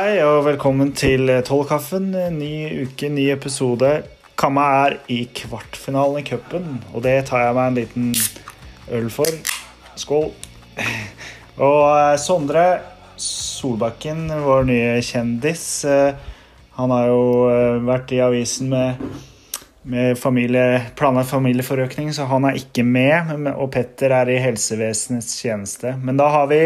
hei, og velkommen til Tollkaffen. Ny uke, ny episode. Kamma er i kvartfinalen i cupen, og det tar jeg meg en liten øl for. Skål. Og eh, Sondre Solbakken, vår nye kjendis, eh, han har jo eh, vært i avisen med, med familie, planlagt familieforøkning, så han er ikke med. Og Petter er i helsevesenets tjeneste. Men da har vi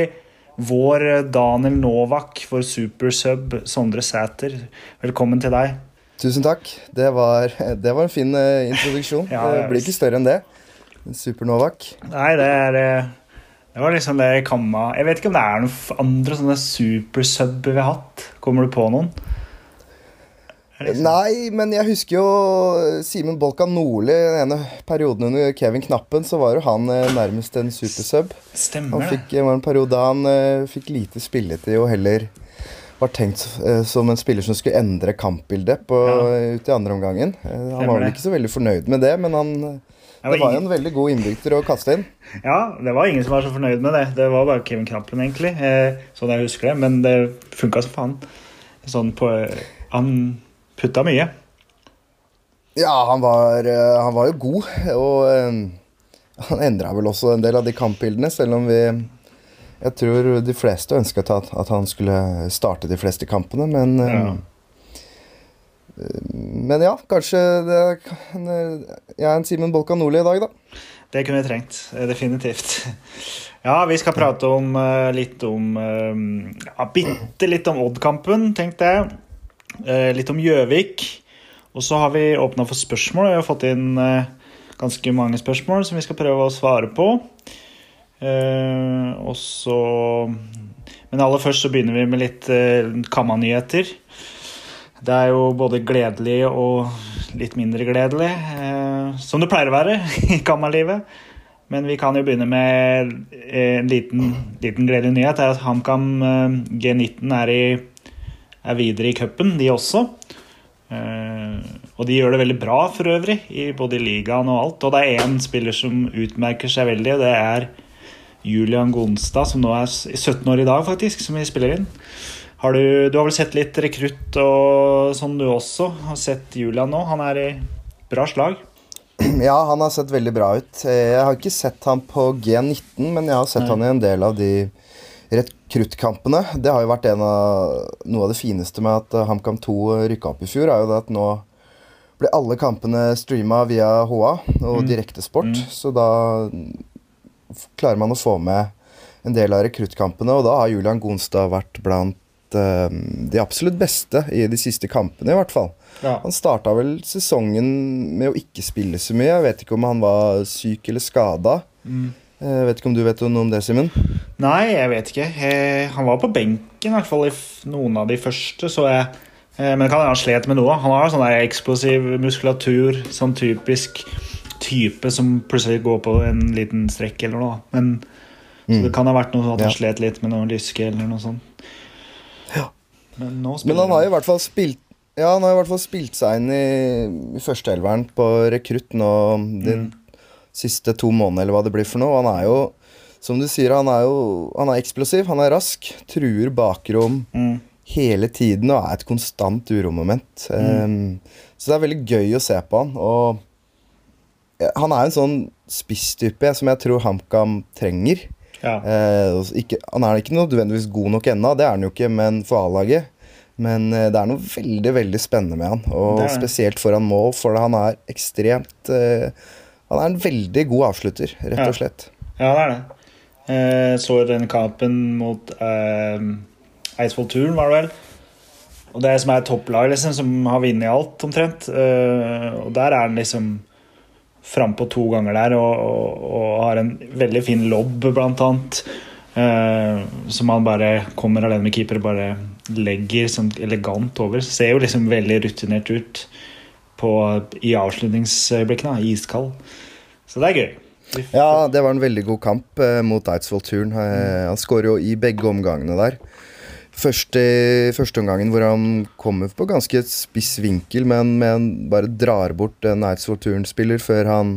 vår Daniel Novak, vår supersub Sondre Sæter. Velkommen til deg. Tusen takk. Det var, det var en fin eh, introduksjon. Ja, det blir ikke større enn det. Super-Novak. Nei, det er eh, Det var liksom det jeg kamma Jeg vet ikke om det er noen andre sånne supersub vi har hatt. Kommer du på noen? Nei, men jeg husker jo Simen Bolkan Nordli. Den ene perioden under Kevin Knappen så var jo han eh, nærmest en supersub. Stemmer Han fikk, det var en periode da han eh, fikk lite spilletid og heller var tenkt eh, som en spiller som skulle endre kampbildet på, Ja. ut i andre omgangen. Eh, han var vel ikke så veldig fornøyd med det, men han, Det var jo en veldig god innbytter å kaste inn. Ja, det var ingen som var så fornøyd med det. Det var bare Kevin Knappen, egentlig. Eh, sånn jeg husker det. Men det funka som faen. Sånn på Han putta mye. Ja, han var, eh, han var jo god, og eh, han endra vel også en del av de kampbildene, selv om vi Jeg tror de fleste ønska at, at han skulle starte de fleste kampene, men eh, Ja. Men ja, kanskje det Jeg er en Simen Bolkan Nordli i dag, da. Det kunne vi trengt. Definitivt. Ja, vi skal prate om litt om ja, Bitte litt om Odd-kampen, tenkte jeg. Eh, litt om Gjøvik. Og så har vi åpna for spørsmål. Vi har fått inn eh, ganske mange spørsmål som vi skal prøve å svare på. Eh, og så Men aller først så begynner vi med litt Kamma-nyheter. Det er jo både gledelig og litt mindre gledelig, som det pleier å være i Kamma-livet. Men vi kan jo begynne med en liten, liten gledelig nyhet. Det er at HamKam eh, G19 er, i, er videre i cupen, de også. Eh, og de gjør det veldig bra for øvrig, i både i ligaen og alt. Og det er én spiller som utmerker seg veldig, og det er Julian Gonstad, som nå er 17 år i dag, faktisk, som vi spiller inn. Har du, du har vel sett litt rekrutt og sånn du også? Har sett Julian nå? Han er i bra slag. Ja, han har sett veldig bra ut. Eh, Jeg har ikke sett han på G19, men jeg har sett Nei. han i en del av de rekruttkampene. Det har jo vært en av, noe av det fineste med at eh, HamKam 2 rykka opp i fjor, er jo det at nå ble alle kampene streama via HA og Mm. Direktesport, Mm. så da klarer man å få med en del av rekruttkampene, og da har Julian Gonstad vært blant eh, de absolutt beste i de siste kampene, i hvert fall. Ja. Han starta vel sesongen med å ikke spille så mye. Jeg vet ikke om han var syk eller skada. Mm. Jeg vet ikke om du vet noe om det, Simen? Nei, jeg vet ikke. Eh, han var på benken, i hvert fall i noen av de første, så jeg. Eh, men kan han slet med noe. Han har sånn der eksplosiv muskulatur, sånn typisk type som plutselig går på en liten strekk eller noe. Men så det kan ha vært noe sånn at han Ja. slet litt med noe lyske eller noe sånt. Ja. Men Men han har i hvert fall spilt ja, han har i hvert fall spilt seg inn i, i førsteelveren på rekrutt nå din Mm. Siste to månedene, eller hva det blir for noe. Han er jo, som du sier, han er jo han er eksplosiv, han er rask, truer bakrom mm. hele tiden og er et konstant uromoment. Mm. Um, så det er veldig gøy å se på han. Og han er en sånn spisstype som jeg tror HamKam trenger. Ja. Uh, ikke, han er ikke nødvendigvis god nok ennå, det er han jo ikke, men for A-laget. Men eh, det er noe veldig veldig spennende med han, og Det det. spesielt foran mål, for han er ekstremt eh, Han er en veldig god avslutter, rett og slett. Ja, det er det. Eh, så den kampen mot eh, Eidsvoll Turn, var det vel. Og det som er topplag, liksom, som har vunnet alt, omtrent. Eh, og der er han liksom frampå to ganger der og, og, og har en veldig fin lobb, blant annet. Eh, som han bare kommer alene med keeper og bare legger sånn elegant over. Ser jo liksom veldig rutinert ut på, i avslutningsøyeblikkene. Iskald. Så det er gøy. Ja, det var en veldig god kamp eh, mot Eidsvoll Turn. Eh, han skårer jo i begge omgangene der. Første, første omgangen hvor han kommer på ganske spiss vinkel, men, men bare drar bort en Eidsvoll Turn-spiller før han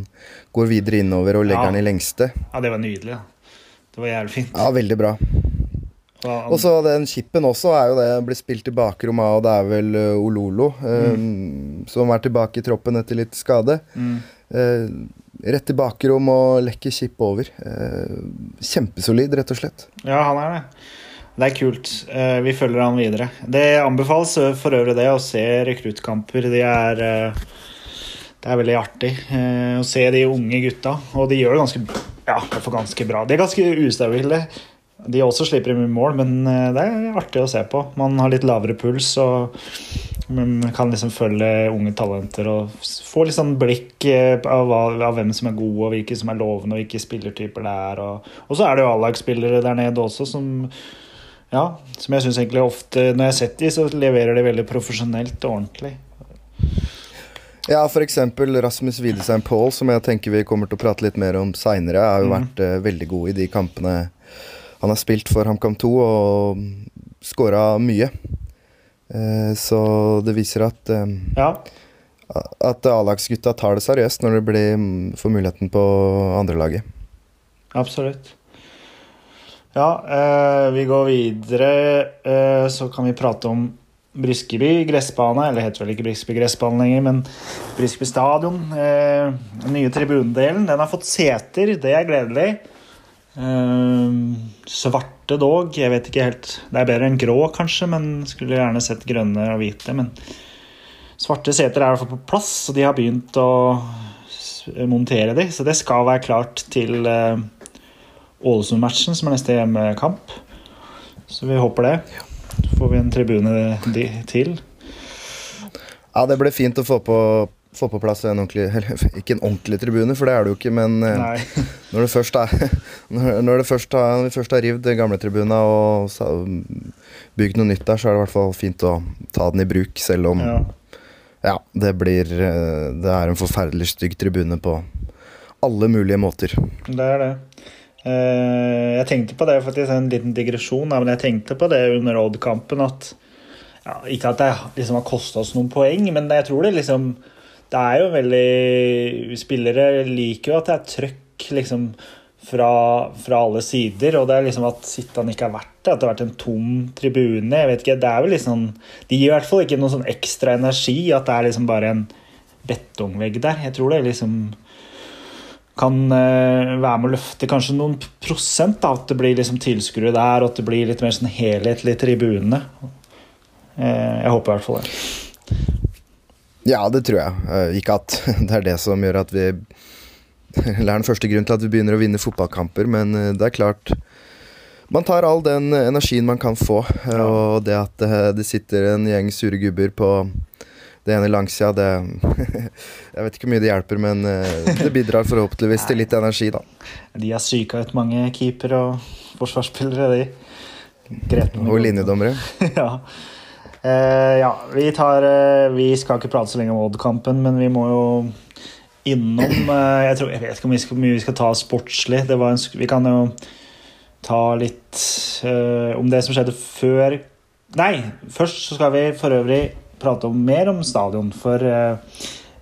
går videre innover og legger Ja. den i lengste. Ja, det var nydelig. Da. Det var jævlig fint. Ja, veldig bra. Og så den chipen også er jo det blir spilt i bakrom av, det er vel eh, Ololo, eh, som er tilbake i troppen etter litt skade. Mm. Uh, rett i bakrom og lekker chip over. Uh, kjempesolid, rett og slett. Ja, han er det. Det er kult. Uh, Vi følger han videre. Det anbefales for øvrig det å se rekruttkamper. De er Det er veldig artig eh, å se de unge gutta. Og de gjør det ganske, ja, ganske bra. De er ganske ustabile. De også slipper inn mål, men eh, det er artig å se på. Man har litt lavere puls og man kan liksom følge unge talenter og få litt sånn blikk eh, av, av hvem som er gode, og hvilke som er lovende, og hvilke spillertyper det er. Og, og så er det jo A-lagsspillere der nede også som ja, som jeg syns egentlig ofte Når jeg har sett de, så leverer de veldig profesjonelt og ordentlig. Ja, f.eks. Rasmus Widesheim Paul, som jeg tenker vi kommer til å prate litt mer om seinere, har jo mm. vært uh, veldig god i de kampene han har spilt for HamKam 2, og skåra mye. Eh, så det viser at eh, Ja, at A-lagsgutta tar det seriøst når det blir, mm, får muligheten på andrelaget. absolutt. Ja, eh, vi går videre. Eh, så kan vi prate om Briskeby gressbane, eller heter vel ikke Briskeby gressbane lenger, men Briskeby stadion. Eh, den nye tribunedelen. Den har fått seter, det er gledelig. Eh, svarte dog, jeg vet ikke helt Det er bedre enn grå, kanskje, men skulle gjerne sett grønne og hvite. Men svarte seter er i hvert fall på plass, og de har begynt å montere de. Så det skal være klart til eh, Ålesund-matchen, som er neste hjemmekamp. Så vi håper det. Så får vi en tribune til. Ja, det ble fint å få på, få på plass en ordentlig eller, Ikke en ordentlig tribune, for det er det jo ikke, men eh, når det først er Når først har, når vi først har rivd den gamle tribuna og bygd noe nytt der, så er det i hvert fall fint å ta den i bruk, selv om Ja. ja, det blir eh, Det er en forferdelig stygg tribune på alle mulige måter. Det er det. Eh, Jeg tenkte på det, faktisk en liten digresjon, men jeg tenkte på det under Odd-kampen at ja, Ikke at det liksom har kosta oss noen poeng, men jeg tror det liksom Det er jo veldig Spillere liker jo at det er trøkk liksom fra, fra alle sider, og det er liksom at Sittan ikke har vært det, at det har vært en tom tribune. jeg vet ikke, det er vel liksom De gir i hvert fall ikke noe sånn ekstra energi, at det er liksom bare en betongvegg der. Jeg tror det liksom kan eh, være med å løfte kanskje noen prosent. Da, at det blir liksom tilskuere der, og at det blir litt mer sånn helhetlig tribune. Eh, jeg håper i hvert fall det. Ja, det tror jeg. Eh, Ikke at det er det som gjør at vi Eller er den første grunnen til at vi begynner å vinne fotballkamper, men eh, det er klart Man tar all den energien man kan få, eh, og det at eh, det sitter en gjeng sure gubber på det ene langsida, det Jeg vet ikke hvor mye det hjelper, men eh, det bidrar forhåpentligvis til litt energi, da. De har psyka ut mange keepere og forsvarsspillere, de. Greten Og linjedommere. ja. Eh, ja, vi tar uh, Vi skal ikke prate så lenge om Odd-kampen, men vi må jo innom uh, jeg, tror, jeg vet ikke hvor mye vi skal ta sportslig. En, vi kan jo ta litt om det som skjedde før Nei, først så skal vi for øvrig prate om mer om stadion. For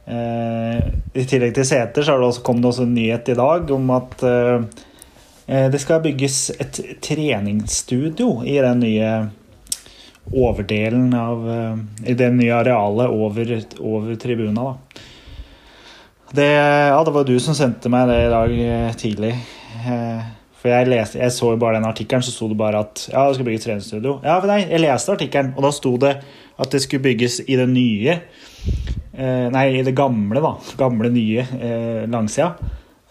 i tillegg til seter så det også, kom det også en nyhet i dag om at det skal bygges et treningsstudio i den nye overdelen av eh, I det nye arealet over, over tribuna, da. Det, ja, det var du som sendte meg det i dag eh, tidlig. Eh, For jeg, leste, jeg så jo bare den artikkelen, så sto det bare at ja, det skal bygges treningsstudio. Ja, nei, jeg leste artikkelen, og da sto det at det skulle bygges i det nye eh, Nei, i det gamle, da. Gamle, nye eh, langsida.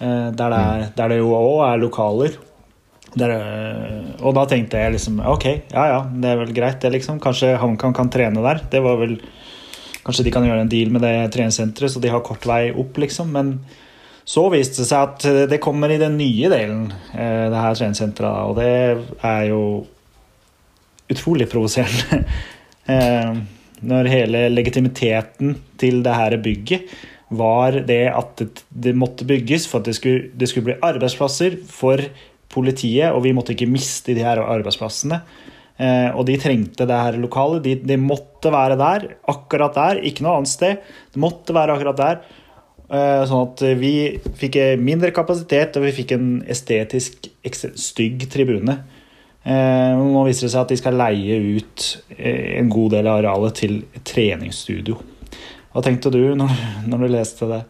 Eh, der, det er, der det jo òg er lokaler. Der, øh, og da tenkte jeg liksom Ok, ja ja, det er vel greit, det, liksom. Kanskje HamKam kan trene der. Det var vel Kanskje de kan gjøre en deal med det treningssenteret, så de har kort vei opp, liksom. Men så viste det seg at det kommer i den nye delen, eh, det her treningssenteret. Og det er jo utrolig provoserende. Eh, Når hele legitimiteten til det her bygget var det at det måtte bygges for at det skulle, det skulle bli arbeidsplasser for politiet, og vi måtte ikke miste de her arbeidsplassene. Eh, og de trengte det her lokalet. De, de måtte være der, akkurat der, ikke noe annet sted. Det måtte være akkurat der. Eh, sånn at vi fikk mindre kapasitet, og vi fikk en estetisk stygg tribune. Eh, nå viser det seg at de skal leie ut eh, en god del av arealet til treningsstudio. Hva tenkte du når, når du leste det?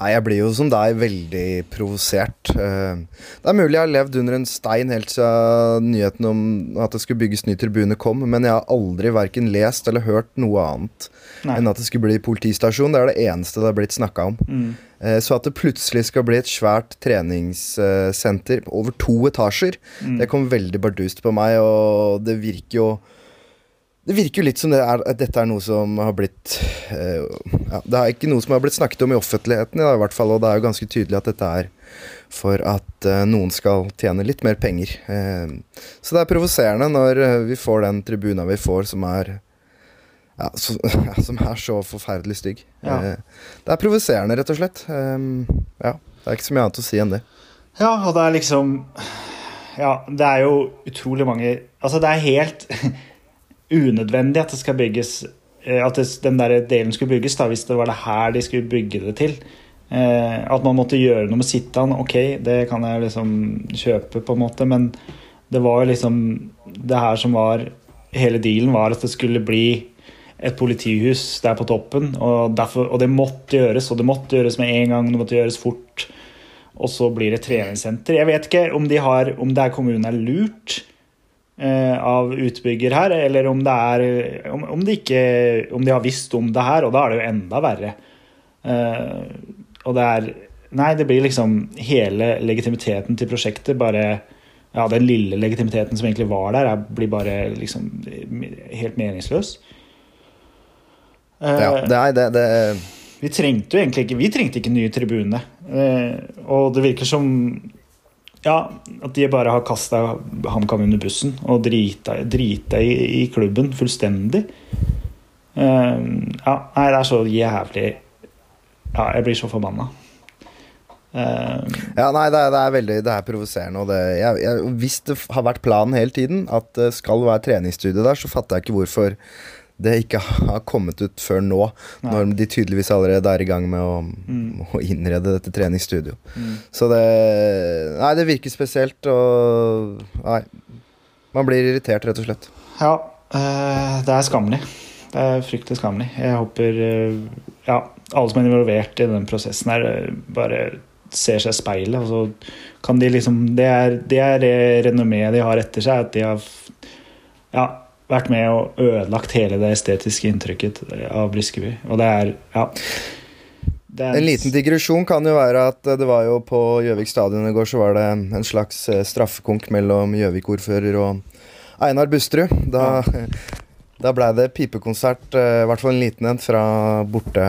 Nei, Jeg blir jo som deg veldig provosert. Eh, Det er mulig jeg har levd under en stein helt siden nyheten om at det skulle bygges ny tribune kom, men jeg har aldri verken lest eller hørt noe annet Nei. enn at det skulle bli politistasjon. Det er det eneste det har blitt snakka om. Mm. Eh, Så at det plutselig skal bli et svært treningssenter over to etasjer, Mm. det kom veldig bardust på meg, og det virker jo det virker jo litt som det er, at dette er noe som har blitt uh, ja, Det er ikke noe som har blitt snakket om i offentligheten, i hvert fall, og det er jo ganske tydelig at dette er for at uh, noen skal tjene litt mer penger. Uh, så det er provoserende når vi får den tribuna vi får, som er ja, så, som er så forferdelig stygg. Ja. Det er provoserende, rett og slett. Ja, det er ikke så mye annet å si enn det. Ja, og det er liksom Ja, det er jo utrolig mange Altså, det er helt unødvendig at det skal bygges eh, At det, den der delen skulle bygges, da, hvis det var det her de skulle bygge det til. Eh, at man måtte gjøre noe med Sittan, ok, det kan jeg liksom kjøpe, på en måte, men det var liksom Det her som var Hele dealen var at det skulle bli et politihus der på toppen, og, derfor, og det måtte gjøres, og det måtte gjøres med en gang, det måtte gjøres fort. Og så blir det treningssenter. Jeg vet ikke om, de har, om det er kommunen er lurt av utbygger her, eller om det er om, om, de ikke, om de har visst om det her, og da er det jo enda verre. Eh, og det er Nei, det blir liksom hele legitimiteten til prosjektet bare Ja, den lille legitimiteten som egentlig var der, er, blir bare liksom helt meningsløs. Eh, Ja, det er det, det vi trengte jo egentlig ikke Vi trengte ikke nye tribune. Eh, og det virker som ja, at de bare har kasta HamKam under bussen og drita, i, i klubben fullstendig. Uh, ja, nei, det er så jævlig Ja, jeg blir så forbanna. Uh, Ja, nei, det er, det er veldig Det er provoserende. Og det, jeg, jeg, hvis det har vært planen hele tiden at det skal være treningsstudie der, så fatter jeg ikke hvorfor det ikke har kommet ut før nå. Nei. Når de tydeligvis allerede er i gang med å, Mm. å innrede dette treningsstudio. mm. Så det Nei, det virker spesielt, og Nei. Man blir irritert, rett og slett. Ja, eh, det er skammelig. Det er fryktelig skammelig. Jeg håper eh, ja, alle som er involvert i den prosessen her, eh, bare ser seg i speilet. Og så kan de liksom Det er det, er det renommeet de har etter seg, at de har ja, vært med og ødelagt hele det estetiske inntrykket av Briskeby. Og det er Ja. Det er En liten digresjon kan jo være at det var jo på Gjøvik stadion i går så var det en slags eh, straffekonk mellom Gjøvik-ordfører og Einar Busterud. Da, da blei det pipekonsert, eh, i hvert fall en liten en, fra borte,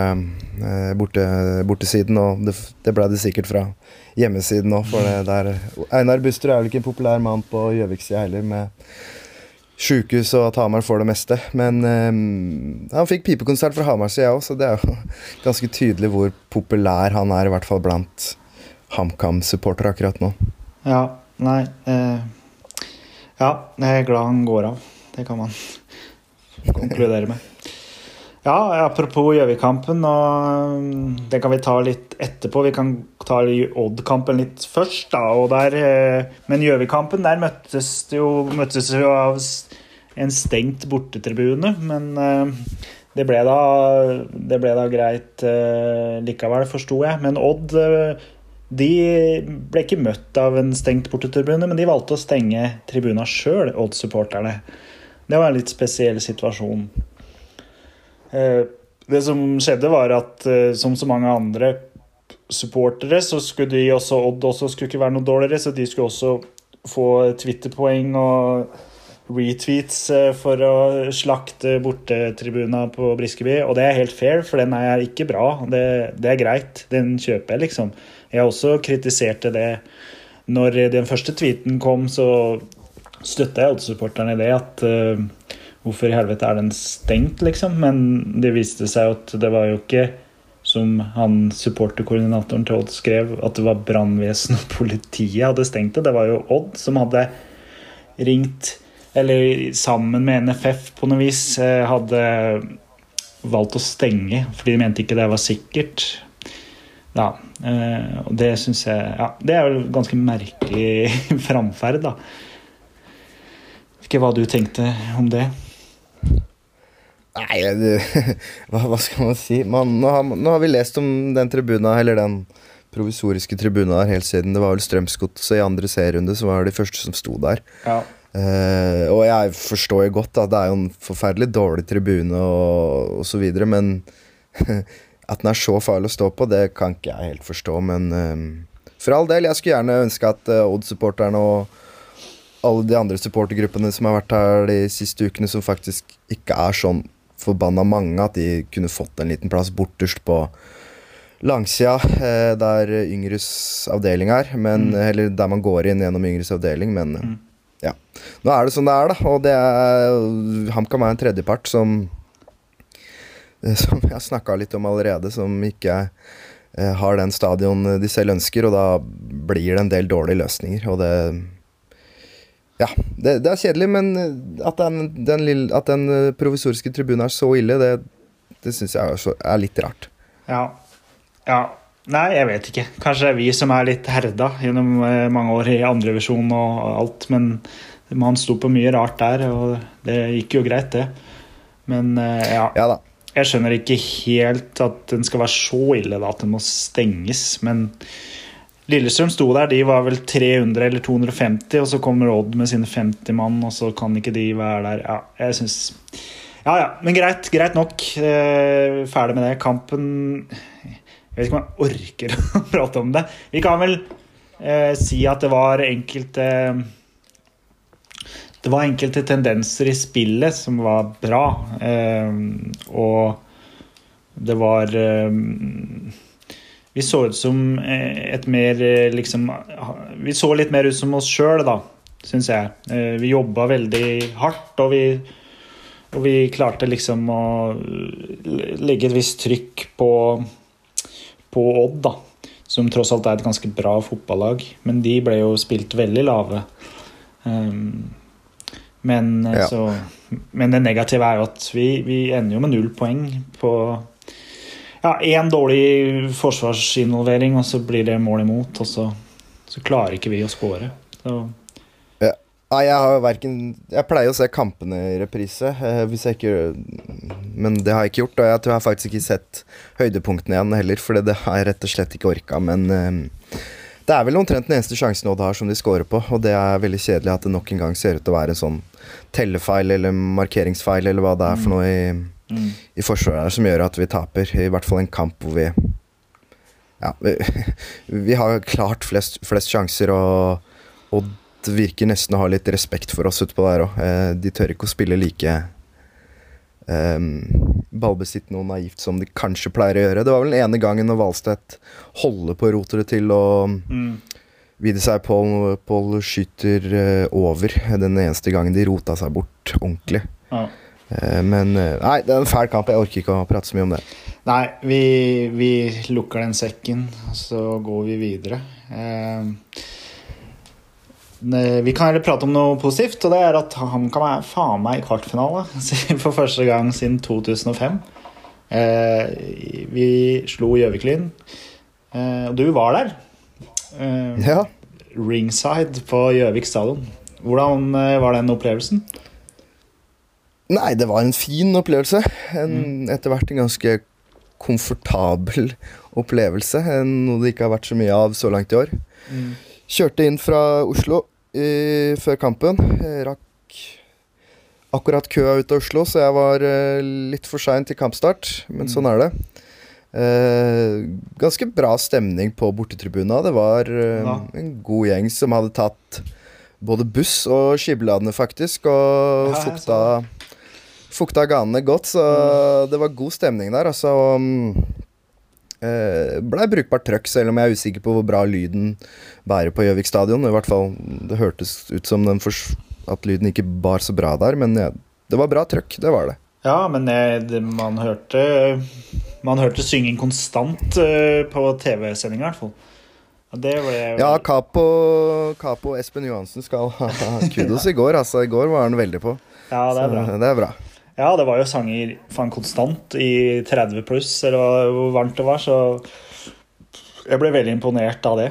eh, borte, bortesiden. Og det, det blei det sikkert fra hjemmesiden òg, for det der Einar Busterud er vel ikke en populær mann på Gjøvik-sida heller, med sjukehus og at Hamar får det meste. Men um, han fikk pipekonsert fra Hamar-sida òg, så det er jo ganske tydelig hvor populær han er, i hvert fall blant HamKam-supportere akkurat nå. Ja, nei eh, Ja, jeg er glad han går av. Det kan man konkludere med. Ja, apropos Gjøvik-kampen, og mm, det kan vi ta litt etterpå. Vi kan ta Odd-kampen litt først, da. Der, eh, men Gjøvik-kampen, der møttes det jo, møttes jo av en stengt bortetribune. Men eh, det ble da, det ble da greit eh, likevel, forsto jeg. Men Odd de ble ikke møtt av en stengt bortetribune, men de valgte å stenge tribuna sjøl, Odd-supporterne. Det var en litt spesiell situasjon. Eh, Det som skjedde, var at eh, som så mange andre supportere, så skulle de også, Odd også skulle ikke være noe dårligere, så de skulle også få Twitter-poeng og retweets eh, for å slakte bortetribuna på Briskeby. Og det er helt fair, for den er ikke bra. Det, det er greit. Den kjøper jeg, liksom. Jeg også kritiserte det når den første tweeten kom, så støtta jeg Odd-supporterne i det. At hvorfor i helvete er den stengt, liksom? Men det viste seg at det var jo ikke som han supporterkoordinatoren til Odd skrev, at det var brannvesenet og politiet hadde stengt det. Det var jo Odd som hadde ringt, eller sammen med NFF på noe vis, eh, hadde valgt å stenge fordi de mente ikke det var sikkert. Ja, eh, og det syns jeg Ja, det er jo ganske merkelig framferd, da. Ikke hva du tenkte om det? Nei, det, hva, hva, skal man si? Man, nå, har, nå, har, vi lest om den tribuna, eller den provisoriske tribuna der helt siden det var vel Strømsgodset i andre serierunde som var de første som sto der. Ja. Uh, og jeg forstår jo godt at det er jo en forferdelig dårlig tribune og, og så videre, men at den er så farlig å stå på, det kan ikke jeg helt forstå. Men uh, for all del, jeg skulle gjerne ønske at uh, Odd-supporterne og alle de andre supportergruppene som har vært her de siste ukene, som faktisk ikke er sånn forbanna mange, at de kunne fått en liten plass borterst på langsida, eh, der Yngres avdeling er. Men, mm. Eller der man går inn gjennom Yngres avdeling, men mm. ja. Nå er det sånn det er, da. Og det er HamKam er en tredjepart som Som jeg snakka litt om allerede, som ikke eh, har den stadion de selv ønsker, og da blir det en del dårlige løsninger. Og det ja, det, det, er kjedelig, men at den, den, lille, at den eh, provisoriske tribunen er så ille, det, det syns jeg er, er, litt rart. Ja. ja. Nei, jeg vet ikke. Kanskje det er vi som er litt herda gjennom eh, mange år i andrevisjon og alt. Men man sto på mye rart der, og det gikk jo greit, det. Men eh, ja. ja da. Jeg skjønner ikke helt at den skal være så ille da, at den må stenges, men Lillestrøm sto der, de var vel 300 eller 250, og så kommer Odd med sine 50 mann, og så kan ikke de være der. Ja, jeg syns Ja ja, men greit. Greit nok. Eh, ferdig med det. Kampen Jeg vet ikke om jeg orker å prate om det. Vi kan vel eh, si at det var enkelte Det var enkelte tendenser i spillet som var bra, eh, og det var eh, vi så ut som eh, et mer eh, liksom Vi så litt mer ut som oss sjøl, da, syns jeg. Eh, vi jobba veldig hardt, og vi, og vi klarte liksom å legge et visst trykk på, på Odd, da. Som tross alt er et ganske bra fotballag. Men de ble jo spilt veldig lave. Um, men, ja. så, men det negative er jo at vi, vi ender jo med null poeng på ja, én dårlig forsvarsinvolvering, og så blir det mål imot. Og så, så klarer ikke vi å skåre. Ja. jeg har verken Jeg pleier å se kampene i reprise, eh, hvis jeg ikke Men det har jeg ikke gjort. Og jeg tror jeg har faktisk ikke sett høydepunktene igjen heller, for det har jeg rett og slett ikke orka. Men eh, det er vel omtrent den eneste sjansen Odd har som de scorer på, og det er veldig kjedelig at det nok en gang ser ut til å være en sånn tellefeil eller markeringsfeil eller hva det er for noe i mm. i forsvaret som gjør at vi taper. I hvert fall en kamp hvor vi Ja, vi, vi har klart flest, flest sjanser, og, og, det virker nesten å ha litt respekt for oss utpå der òg. Eh, de tør ikke å spille like um, ballbesittende og naivt som de kanskje pleier å gjøre. Det var vel den ene gangen når Valstedt holder på å rote det til og mm. Seg Pål, skyter uh, over den eneste gangen de rota seg bort ordentlig. Ja. Eh, men eh, nei, det er en fæl kamp. Jeg orker ikke å prate så mye om det. Nei, vi, vi lukker den sekken, og så går vi videre. Eh, vi kan heller prate om noe positivt, og det er at han kan være faen meg i kvartfinale for første gang siden 2005. Vi slo Gjøviklin, og du var der. Ja. Ringside på Gjøvik stadion. Hvordan var den opplevelsen? Nei, det var en fin opplevelse. En, mm. Etter hvert en ganske komfortabel opplevelse. Noe det ikke har vært så mye av så langt i år. Mm. Kjørte inn fra Oslo i, før kampen. Rakk akkurat køa ut av Oslo, så jeg var uh, litt for sein til kampstart. Men mm. sånn er det. Uh, ganske bra stemning på bortetribuna. Det var uh, ja. en god gjeng som hadde tatt både buss og skibladene, faktisk, og fukta fukta ganene godt, så mm. det var god stemning der. Altså, um, eh, blei brukbart trøkk, selv om jeg er usikker på hvor bra lyden bærer på Gjøvik stadion. I hvert fall, Det hørtes ut som at lyden ikke bar så bra der, men ja, det var bra trøkk. Det var det. Ja, men det, man hørte Man hørte synging konstant uh, på TV-sendinga, i hvert fall. Ble... Ja, Capo, Capo Espen Johansen skal ha kudos i går. Altså, I går var han veldig på. Ja, det er bra. det er bra. Ja, det var jo sanger faen konstant i 30 pluss, eller hvor varmt det var, så Jeg ble veldig imponert av det.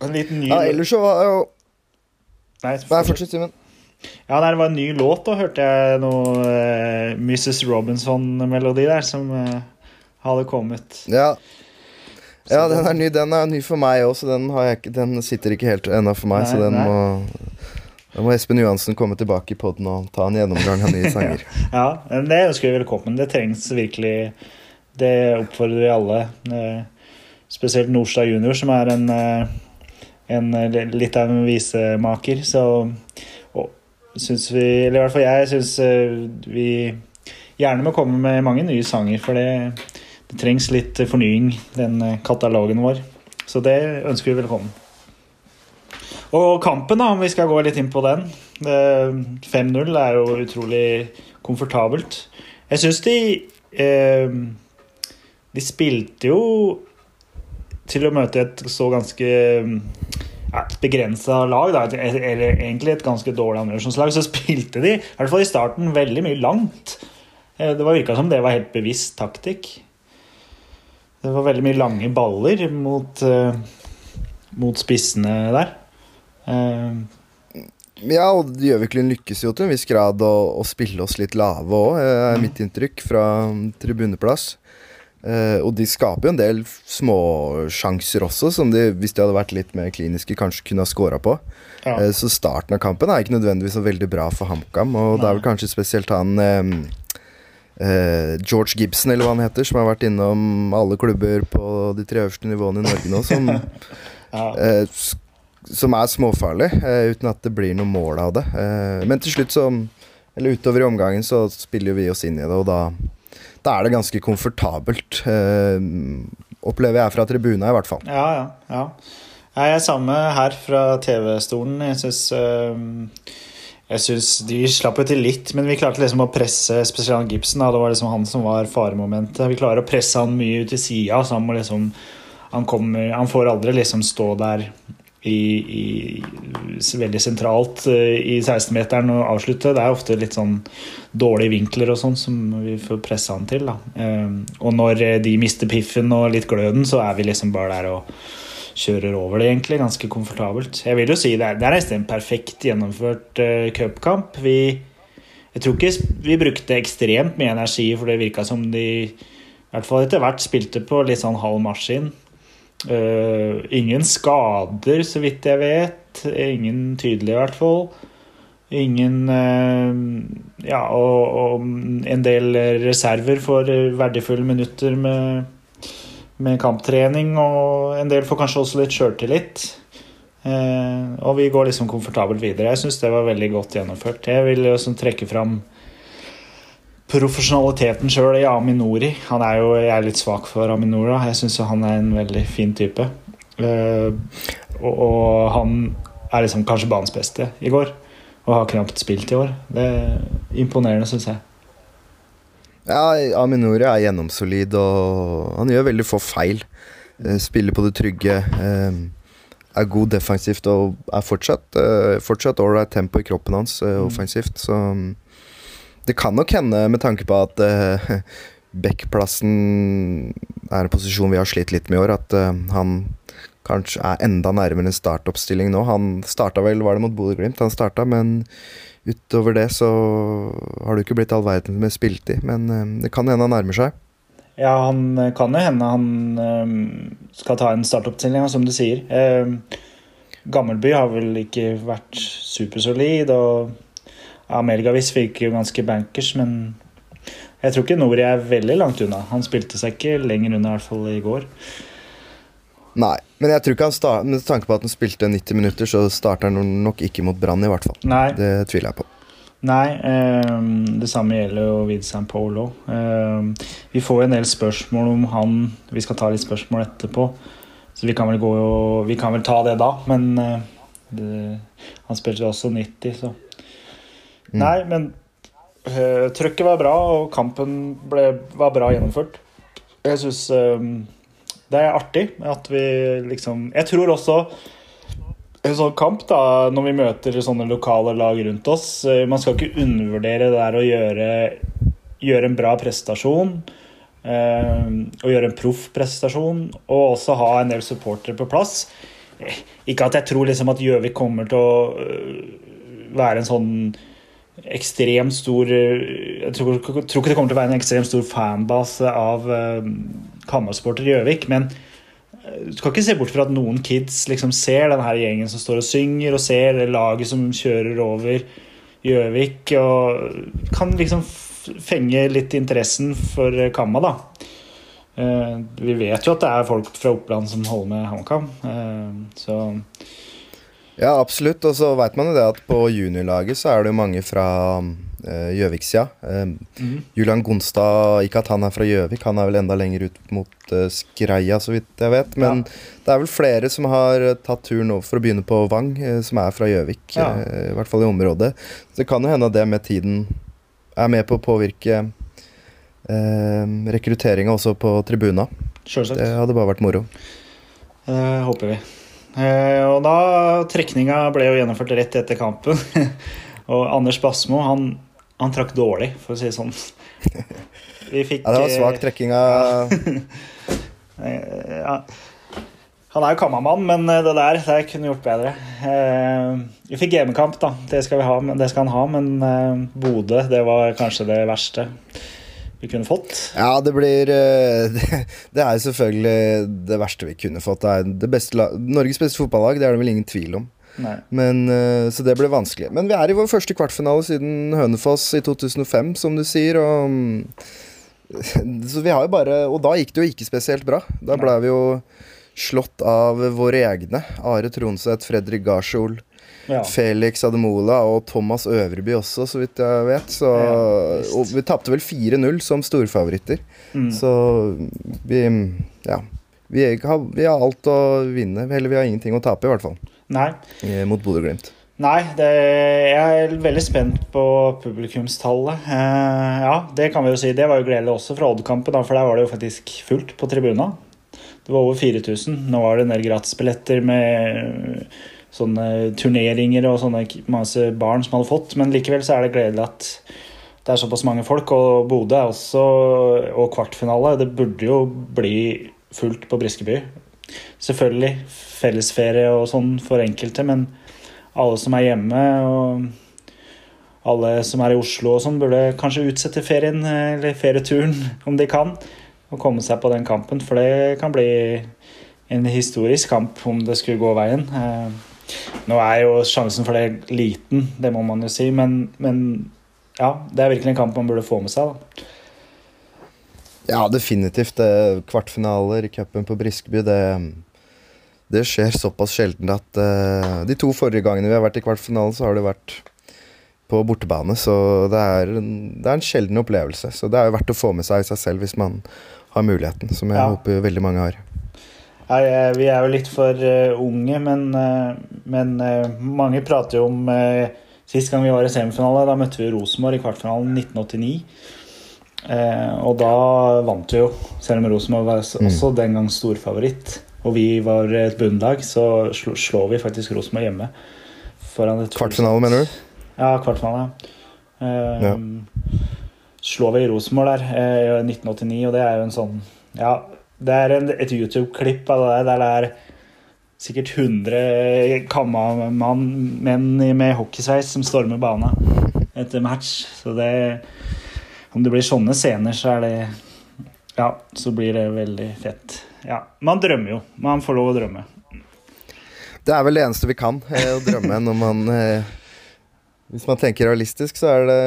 En liten ny Ja, ellers så var jo Nei, fortsett, Simen. Ja, det var en ny låt, da hørte jeg noe eh, Mrs. Robinson-melodi der som eh, hadde kommet. Ja. ja, den er ny Den er ny for meg òg, så den, ikke, den sitter ikke helt ennå for meg. Nei, så den nei. må Da må Espen Johansen komme tilbake i poden og ta en gjennomgang av nye sanger. Ja, det ønsker vi velkommen. Det trengs virkelig. Det oppfordrer vi alle. Eh, Spesielt Norstad junior, som er en, eh, en eh, litt av en visemaker. Så og, syns vi, eller i hvert fall jeg, syns vi gjerne må komme med mange nye sanger. For det, det trengs litt fornying, den katalogen vår. Så det ønsker vi velkommen. Og kampen, da, om vi skal gå litt inn på den. Eh, 5-0 er jo utrolig komfortabelt. Jeg syns de eh, De spilte jo til å møte et så ganske ja, begrensa lag, da, eller egentlig et ganske dårlig andredivisjonslag, så spilte de, i hvert fall i starten, veldig mye langt. Eh, Det var virka som det var helt bevisst taktikk. Det var veldig mye lange baller mot, eh, mot spissene der. Eh, Ja, og Gjøviklund lykkes jo til en viss grad å, å spille oss litt lave òg, er mitt inntrykk fra tribuneplass. Eh, og de skaper jo en del småsjanser også, som de, hvis de hadde vært litt mer kliniske, kanskje kunne ha scora på. ja. Eh, så starten av kampen er ikke nødvendigvis så veldig bra for HamKam, og det er vel kanskje spesielt han eh, eh, George Gibson, eller hva han heter, som har vært innom alle klubber på de tre øverste nivåene i Norge nå, som ja. Eh, som er småfarlig, eh, uten at det blir noe mål av det. Eh, men til slutt, så Eller utover i omgangen, så spiller vi oss inn i det, og da, da er det ganske komfortabelt. Eh, opplever jeg fra tribuna, i hvert fall. Ja, ja. ja. Jeg er samme her fra TV-stolen. Jeg syns jeg synes de slapp jo til litt, men vi klarte liksom å presse spesielt han Gibson. Da. Det var liksom han som var faremomentet. Vi klarer å presse han mye ut til sida, han liksom han, han får aldri liksom stå der i, i, veldig sentralt eh, i 16-meteren og avslutte. Det er ofte litt sånn dårlige vinkler og sånn som vi får pressa han til. Da. Eh, Og når eh, de mister piffen og litt gløden, så er vi liksom bare der og kjører over det, egentlig. Ganske komfortabelt. Jeg vil jo si det er, det er en perfekt gjennomført uh, cupkamp. Jeg tror ikke vi brukte ekstremt mye energi, for det virka som de i hvert fall etter hvert spilte på litt sånn halv maskin. Eh, ingen skader, så vidt jeg vet. Ingen tydelige, i hvert fall. Ingen uh, Ja, og, og en del reserver for verdifulle minutter med, med kamptrening, og en del får kanskje også litt sjøltillit. Uh, og vi går liksom komfortabelt videre. Jeg syns det var veldig godt gjennomført. Jeg vil liksom trekke fram profesjonaliteten sjøl i Aminori. Han er jo, jeg er litt svak for Aminora. Jeg syns han er en veldig fin type. Uh, og, og han er liksom kanskje banens beste i går. Og har knapt spilt i år. Det er imponerende, syns jeg. Ja, Aminori er gjennomsolid, og han gjør veldig få feil. Eh, Spiller på det trygge. eh, Er god defensivt og er fortsatt ålreit tempo i kroppen hans offensivt. Så det kan nok hende, med tanke på at uh, Beck-plassen er en posisjon vi har slitt litt med i år, at uh, han kanskje er enda nærmere en startoppstilling nå. Han starta vel, var det mot Bodø-Glimt han starta, men utover det så har det ikke blitt all verden med spiltid. Men uh, det kan hende han nærmer seg. Ja, han kan jo hende han skal ta en startoppstilling, som du sier. Gammelby har vel ikke vært supersolid, og ja, Melgavis virker jo ganske bankers, men jeg tror ikke Nori er veldig langt unna. Han spilte seg ikke lenger unna, i hvert fall i går. Nei, men jeg tror ikke han start, med tanke på at han spilte 90 minutter, så starter han nok ikke mot Brann, i hvert fall. Nei, Det tviler jeg på. nei eh, det samme gjelder jo Vidsan Polo. Eh, vi får en del spørsmål om han Vi skal ta litt spørsmål etterpå, så vi kan vel, gå, vi kan vel ta det da. Men eh, det, han spilte jo også 90, så Mm. Nei, men uh, trøkket var bra, og kampen ble, var bra gjennomført. Jeg syns det er artig at vi liksom Jeg tror også en sånn kamp, da, når vi møter sånne lokale lag rundt oss eh, Man skal ikke undervurdere det der å gjøre, gjøre en bra prestasjon eh, og gjøre en proff prestasjon, og også ha en del supportere på plass. Eh, Ikke at jeg tror liksom at Gjøvik kommer til å være en sånn ekstremt stor øh, Jeg tror, tror ikke det kommer til å være en ekstremt stor fanbase av uh, Kammersporter i Gjøvik, men øh, du skal ikke se bort fra at noen kids liksom ser den her gjengen som står og synger, og ser det laget som kjører over Gjøvik, og kan liksom fenge litt interessen for eh, Kamma, da. Uh, vi vet jo at det er folk fra Oppland som holder med HamKam, uh, så Ja, absolutt. Og så veit man jo det at på juniorlaget så er det jo mange fra eh, Gjøvik-sida. Uh, uh, mm. Julian Gonstad, ikke at han er fra Gjøvik, han er vel enda lenger ut mot uh, Skreia, så vidt jeg vet. Men det er vel flere som har eh, tatt turen over for å begynne på Vang, eh, som er fra Gjøvik. Ja. eh, I hvert fall i området. Så det kan jo hende at det med tiden er med på å påvirke eh, rekrutteringa også på tribuna. sjølsagt. Det hadde bare vært moro. Det håper vi. Eh, og da Trekninga ble jo gjennomført rett etter kampen. og Anders Basmo, han, han trakk dårlig, for å si det sånn. Vi fikk Ja, det var svak eh, trekking av eh, ja. Han er jo kammermann, men det der det kunne gjort bedre. Vi fikk gamekamp, da. Det skal, vi ha, det skal han ha, men Bodø, det var kanskje det verste vi kunne fått. Ja, det blir eh, Det, er selvfølgelig det verste vi kunne fått. Det er det beste Norges beste fotballag, det er det vel ingen tvil om. Men, eh, så det ble vanskelig. Men vi er i vår første kvartfinale siden Hønefoss i 2005, som du sier. Og, mm, så vi har jo bare Og da gikk det jo ikke spesielt bra. Da ble vi jo slått av våre egne. Are Tronseth, Fredrik Garsol, Ja. Felix Ademola og Thomas Øverby også, så vidt jeg vet. Så, Ja, og vi tapte vel 4-0 som storfavoritter. Mm. Så vi Ja. Vi har, vi har alt å vinne, eller vi har ingenting å tape, i hvert fall. Nei. eh, Mot Bodø-Glimt. Nei, det, jeg er veldig spent på publikumstallet. Eh, ja, det kan vi jo si. Det var jo gledelig også fra Odd-kampen, for der var det jo faktisk fullt på tribuna. Det var over 4000. Nå var det en del gratisbilletter med sånne turneringer og sånne masse barn som hadde fått, men likevel så er det gledelig at det er såpass mange folk. Og Bodø er også Og kvartfinale. Det burde jo bli fullt på Briskeby. Selvfølgelig fellesferie og sånn for enkelte, men alle som er hjemme og alle som er i Oslo og sånn, burde kanskje utsette ferien eh, eller ferieturen om de kan, og komme seg på den kampen. For det kan bli en historisk kamp om det skulle gå veien. Nå er jo sjansen for det liten, det må man jo si, men, men ja, det er virkelig en kamp man burde få med seg. da. Ja, definitivt. Det, kvartfinaler i cupen på Briskeby, det, det skjer såpass sjelden at uh, De to forrige gangene vi har vært i kvartfinalen, så har det vært på bortebane. Så det er, en, det er en sjelden opplevelse. Så det er jo verdt å få med seg i seg selv hvis man har muligheten, som jeg Ja. håper veldig mange har. Nei, eh, vi er jo litt for eh, unge, men, eh, men mange prater jo om Sist gang vi var i semifinale, da møtte vi Rosenborg i kvartfinalen 1989. Eh, og da vant vi jo, selv om Rosenborg var også den gang storfavoritt. Og vi var et bunnlag, så slår vi faktisk Rosenborg hjemme. Kvartfinale, mener du? Ja, kvartfinale. Ja. Slår vi Rosenborg der i 1989, og det er jo en sånn Ja, det er en, et YouTube-klipp av det der det er sikkert 100 kammermann-menn med hockeysveis som stormer bana etter match. Så det Om det blir sånne scener, så er det Ja, så blir det veldig fett. Ja, Man drømmer jo. Man får lov å drømme. Det er vel det eneste vi kan, eh, å drømme når man eh, Hvis man tenker realistisk, så er det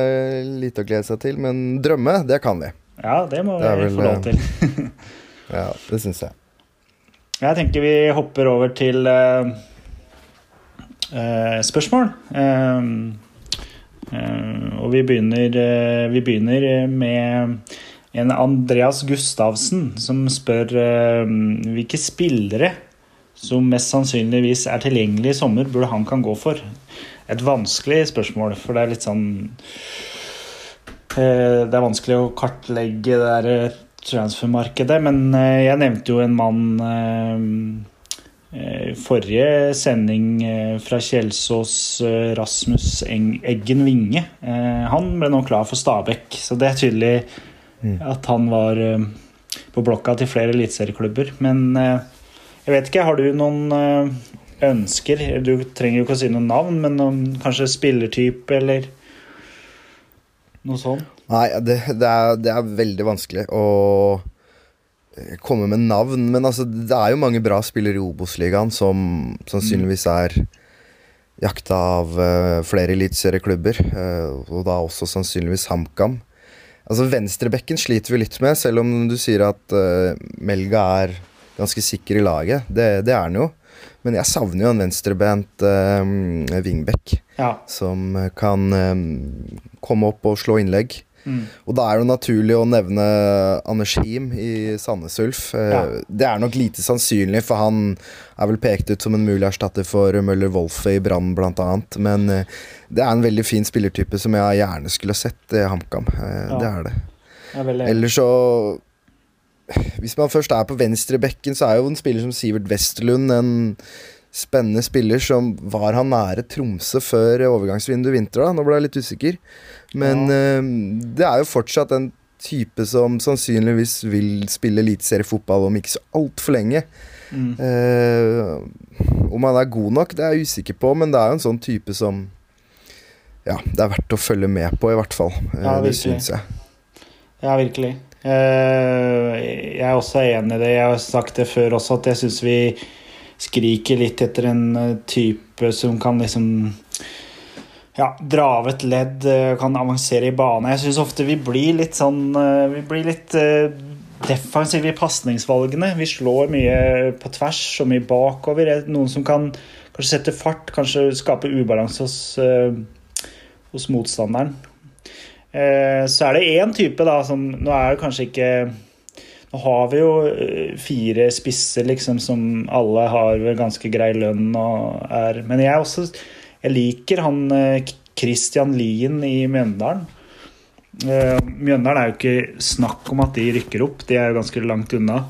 lite å glede seg til, men drømme, det kan vi. Ja, det må Det vi vel, få lov til. Ja, det syns jeg. Jeg tenker vi hopper over til uh, uh, spørsmål. Uh, og vi begynner, vi begynner med en Andreas Gustavsen som spør hvilke spillere som mest sannsynligvis er tilgjengelig i sommer, burde han kan gå for. Et vanskelig spørsmål, for det er litt sånn Det er vanskelig å kartlegge det der transfermarkedet, men eh, jeg nevnte jo en mann eh, eh, forrige sending fra Kjelsås, Rasmus Eggen Vinge. Eh, han ble nå klar for Stabæk, så det er tydelig Mm. at han var på blokka til flere eliteserieklubber. Men jeg vet ikke, har du noen ønsker? Du trenger jo ikke å si noen navn, men kanskje spillertype eller noe sånt? Nei, det, det, er, det er veldig vanskelig å eh, komme med navn. Men altså, det er jo mange bra spillere i Obos-ligaen som sannsynligvis er jakta av uh, flere eliteserieklubber. Uh, og da også sannsynligvis HamKam. Altså, Venstrebekken sliter vi litt med, selv om du sier at uh, Melga er ganske sikker i laget. Det, det er han jo. Men jeg savner jo en venstrebent uh, wingback Ja. som kan um, komme opp og slå innlegg. Mm. Og da er det naturlig å nevne Anders Him i Sandnes Ulf. Eh, Ja. Det er nok lite sannsynlig, for han er vel pekt ut som en mulig erstatter for Møller Wolfe i Brann bl.a. Men eh, det er en veldig fin spillertype som jeg gjerne skulle sett i HamKam. Eh, Ja. Det er det. Er veldig Ellers så Hvis man først er på venstrebekken, så er jo en spiller som Sivert Westerlund en spennende spiller som var han nære Tromsø før overgangsvinduet i vinter. da Nå ble jeg litt usikker. Men eh, det er jo fortsatt en type som sannsynligvis vil spille eliteseriefotball om ikke så altfor lenge. mm. Uh, om han er god nok, det er jeg usikker på, men det er jo en sånn type som Ja, det er verdt å følge med på, i hvert fall. Eh, Ja, det syns jeg. Ja, virkelig. Jeg er også enig i det. Jeg har sagt det før også, at jeg syns vi skriker litt etter en eh, type som kan liksom ja, dra av et ledd, eh, kan avansere i bane. Jeg syns ofte vi blir litt sånn eh, Vi blir litt defensive i pasningsvalgene. Vi slår mye på tvers og mye bakover. Er Noen som kan kanskje sette fart, kanskje skape ubalanse hos, hos motstanderen. Så er det én type, da, som Nå er det kanskje ikke Nå har vi jo eh, fire spisser, liksom, som alle har ganske grei lønn og er Men jeg også Jeg liker han eh, Christian Lien i Mjøndalen. Eh, Mjøndalen er jo ikke snakk om at de rykker opp, de er jo ganske langt unna.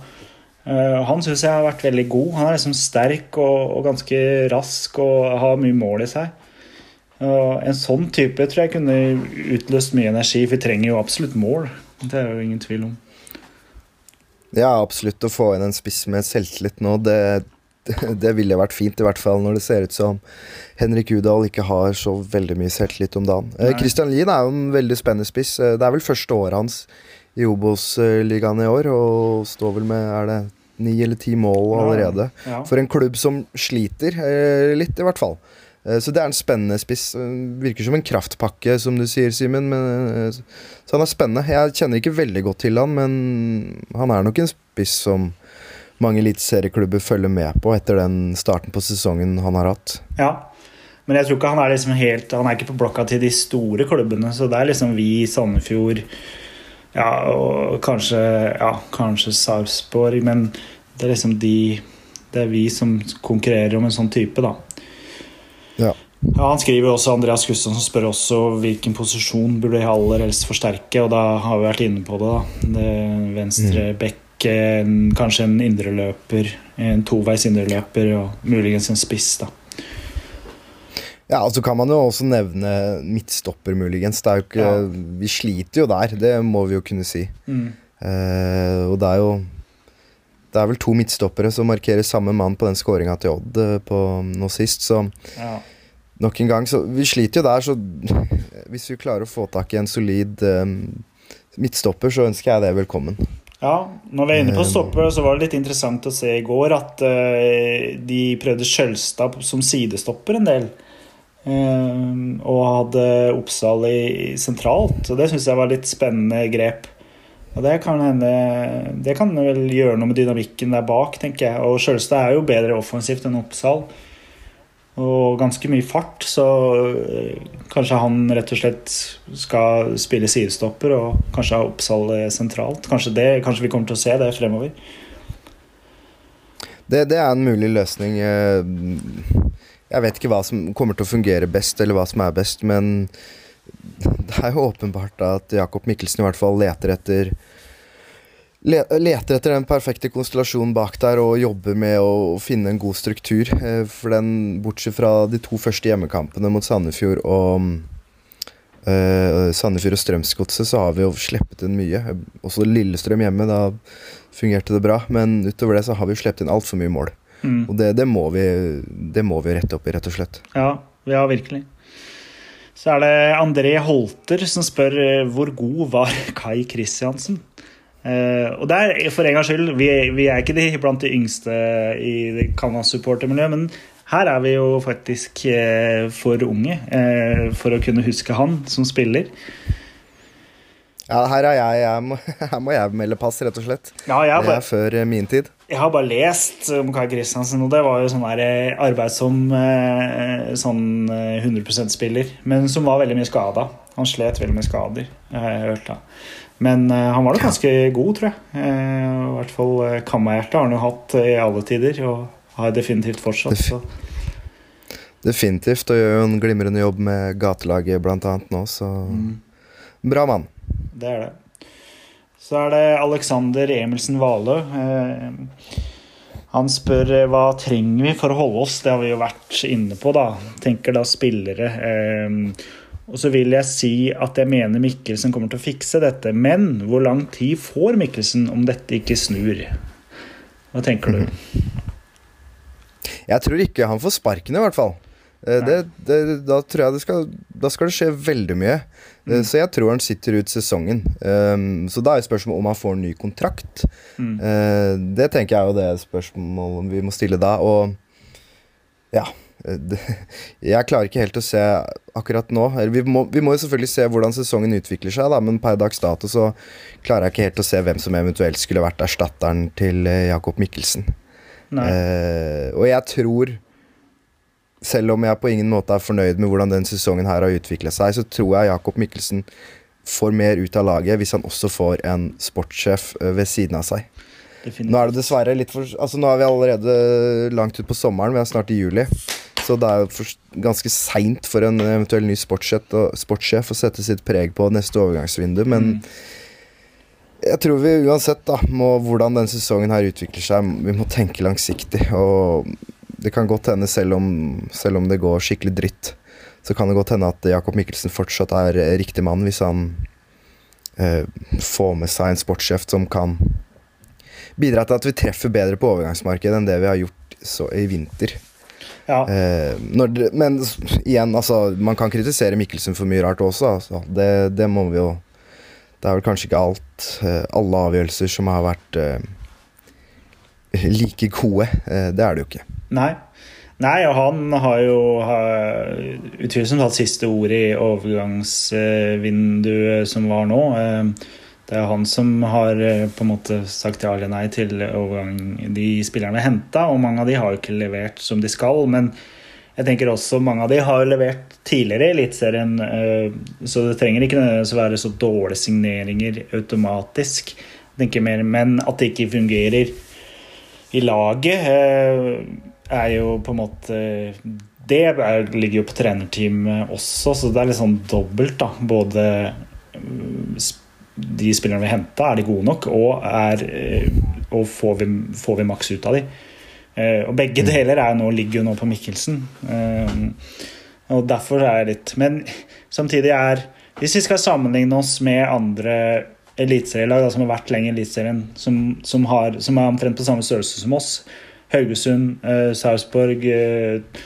Han syns jeg har vært veldig god. Han er liksom sterk og, og ganske rask og har mye mål i seg. En sånn type tror jeg kunne utløst mye energi, for vi trenger jo absolutt mål. Det er jo ingen tvil om. Ja, absolutt. Å få inn en spiss med selvtillit nå, det, det ville vært fint. I hvert fall når det ser ut som Henrik Udal ikke har så veldig mye selvtillit om dagen. Eh, Nei. Christian Lien er jo en veldig spennende spiss. Eh, Det er vel første året hans i Obos-ligaen i år, og står vel med er det ni eller ti mål allerede. Ja. For en klubb som sliter eh, litt, i hvert fall. Eh, Så det er en spennende spiss. Eh, Virker som en kraftpakke, som du sier, Simen. eh, Så han er spennende. Jeg kjenner ikke veldig godt til han, men han er nok en spiss som mange eliteserieklubber følger med på etter den starten på sesongen han har hatt. ja. Men jeg tror ikke han er liksom helt Han er ikke på blokka til de store klubbene, så det er liksom vi, Sandefjord ja, og kanskje, ja, kanskje Sarpsborg, men det er liksom de Det er vi som konkurrerer om en sånn type, da. Ja. Ja, Han skriver også Andreas Gustavsen spør også hvilken posisjon burde jeg aller helst forsterke, og da har vi vært inne på det. da. det venstre bekk, en- kanskje en indreløper, en toveis indreløper og muligens en spiss. da. Ja, og så kan man jo også nevne midtstopper, muligens. Er ikke, Ja. Vi sliter jo der, det må vi jo kunne si. Eh, og det er jo Det er vel to midtstoppere som markerer samme mann på den skåringa til Odd eh, på nå sist, så Ja. nok en gang Så vi sliter jo der, så hvis vi klarer å få tak i en solid eh, midtstopper, så ønsker jeg det velkommen. Ja, når vi er inne på Eh, stopper, så var det litt interessant å se i går at eh, de prøvde Skjølstad som sidestopper en del. Eh, og hadde Oppsal i, sentralt, og det syns jeg var litt spennende grep. Og det kan hende Det kan vel gjøre noe med dynamikken der bak, tenker jeg. Og Sjølstad er jo bedre offensivt enn Oppsal. Og ganske mye fart, så eh, kanskje han rett og slett skal spille sidestopper, og kanskje ha Oppsal eh, sentralt. Kanskje, det, kanskje vi kommer til å se det fremover. Det, det er en mulig løsning. eh, Jeg vet ikke hva som kommer til å fungere best, eller hva som er best, men det er jo åpenbart at Jakob Mikkelsen i hvert fall leter etter Leter etter den perfekte konstellasjonen bak der og jobber med å finne en god struktur. eh, For den, bortsett fra de to første hjemmekampene mot Sandefjord og, Uh, Sandefjord og Strømsgodset så har vi jo sluppet inn mye. Også Lillestrøm hjemme, da fungerte det bra. Men utover det så har vi jo sluppet inn altfor mye mål. Mm. Og det, det, må vi, det må vi rette opp i, rett og slett. Ja, ja virkelig. Så er det André Holter som spør eh, hvor god var Kai Kristiansen? Uh, og der, for en gangs skyld, vi, vi, er ikke de blant de yngste i Canada-supportermiljøet, men her er vi jo faktisk uh, for unge uh, for å kunne huske han som spiller. Ja, her, er jeg, jeg må, her må jeg melde pass, rett og slett. Ja, jeg, det er før min tid. Jeg har bare lest om Kai Kristiansen, og det var jo sånn der arbeid som sånn 100 %-spiller, men som var veldig mye skada. Han slet veldig med skader, har jeg hørt. da men han var da ganske god, tror jeg. I hvert fall uh, har han jo hatt i alle tider, og har definitivt fortsatt. Så. definitivt, og gjør jo en glimrende jobb med gatelaget blant annet nå, så mm. Bra mann. Det er det. Så er det Alexander Emilsen Valø. Han spør hva trenger vi for å holde oss. Det har vi jo vært inne på, da. Tenker da spillere. Eh, og så vil jeg si at jeg mener Mikkelsen kommer til å fikse dette. Men hvor lang tid får Mikkelsen om dette ikke snur? Hva tenker du? Jeg tror ikke han får sparken, i hvert fall. Eh, det, det, da tror jeg det skal, da skal det skje veldig mye. Eh, mm. Så jeg tror han sitter ut sesongen. Um, så da er spørsmålet om han får en ny kontrakt. Mm. Uh, det tenker jeg er jo det spørsmålet vi må stille da. Og ja, jeg klarer ikke helt å se akkurat nå. Vi må, vi må jo selvfølgelig se hvordan sesongen utvikler seg, da, men per dags dato så klarer jeg ikke helt å se hvem som eventuelt skulle vært erstatteren til eh, Jakob Mikkelsen. Uh, og jeg tror, selv om jeg på ingen måte er fornøyd med hvordan den sesongen her har utvikla seg, så tror jeg Jakob Mikkelsen får mer ut av laget hvis han også får en sportssjef eh, ved siden av seg. Definitivt. Nå er det dessverre litt for Altså Nå er vi allerede langt ut på sommeren, vi er snart i juli. Så det er for, ganske seint for en eventuell ny sportssjef å sette sitt preg på neste overgangsvindu, men mm. jeg tror vi uansett, da, må, hvordan denne sesongen her utvikler seg, vi må tenke langsiktig. Og det kan godt hende, selv om, selv om det går skikkelig dritt, så kan det godt hende at Jakob Mikkelsen fortsatt er riktig mann hvis han eh, får med seg en sportssjef som kan bidra til at vi treffer bedre på overgangsmarkedet enn det vi har gjort i vinter. Ja. Eh, når, men igjen, altså, man kan kritisere Mikkelsen for mye rart også. Altså. Det, det, må vi jo Det er vel kanskje ikke alt eh, alle avgjørelser som har vært eh, like gode. Eh, det er det jo ikke. Nei. Nei, og han har jo utvilsomt hatt siste ord i overgangsvinduet som var nå. Eh, det er han som har eh, på en måte sagt ja eller nei til overgang de spillerne henta, og mange av de har jo ikke levert som de skal. Men jeg tenker også mange av de har levert tidligere i Eliteserien, eh, så det trenger ikke nødvendigvis være så dårlige signeringer automatisk. Jeg tenker mer, Men at det ikke fungerer i laget, eh, er jo på en måte Det ligger jo på trenerteamet også, så det er litt sånn dobbelt, da. Både de spillerne vi henta, er de gode nok, og, er, eh, og får, vi, får, vi, maks ut av de. Eh, og begge mm. deler er nå, ligger jo nå på Mikkelsen. Eh, og derfor er det litt Men samtidig er Hvis vi skal sammenligne oss med andre eliteserielag som har vært lenger i Eliteserien, som, som, som, er omtrent på samme størrelse som oss, Haugesund, eh, Sarpsborg eh,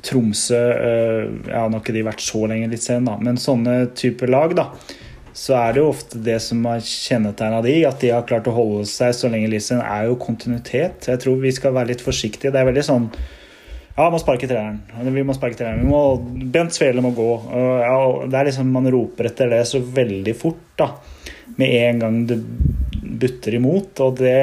Tromsø eh, Ja, nå har ikke de vært så lenge litt sen, da, men sånne typer lag, da så er det jo ofte det som har kjennetegna de, at de har klart å holde seg så lenge Eliteserien, er jo kontinuitet. Jeg tror vi skal være litt forsiktige. Det er veldig sånn Ja, må sparke treeren. Vi må sparke treeren. Bent Svele må gå. Ja, det er liksom Man roper etter det så veldig fort, da. Med en gang det butter imot. Og det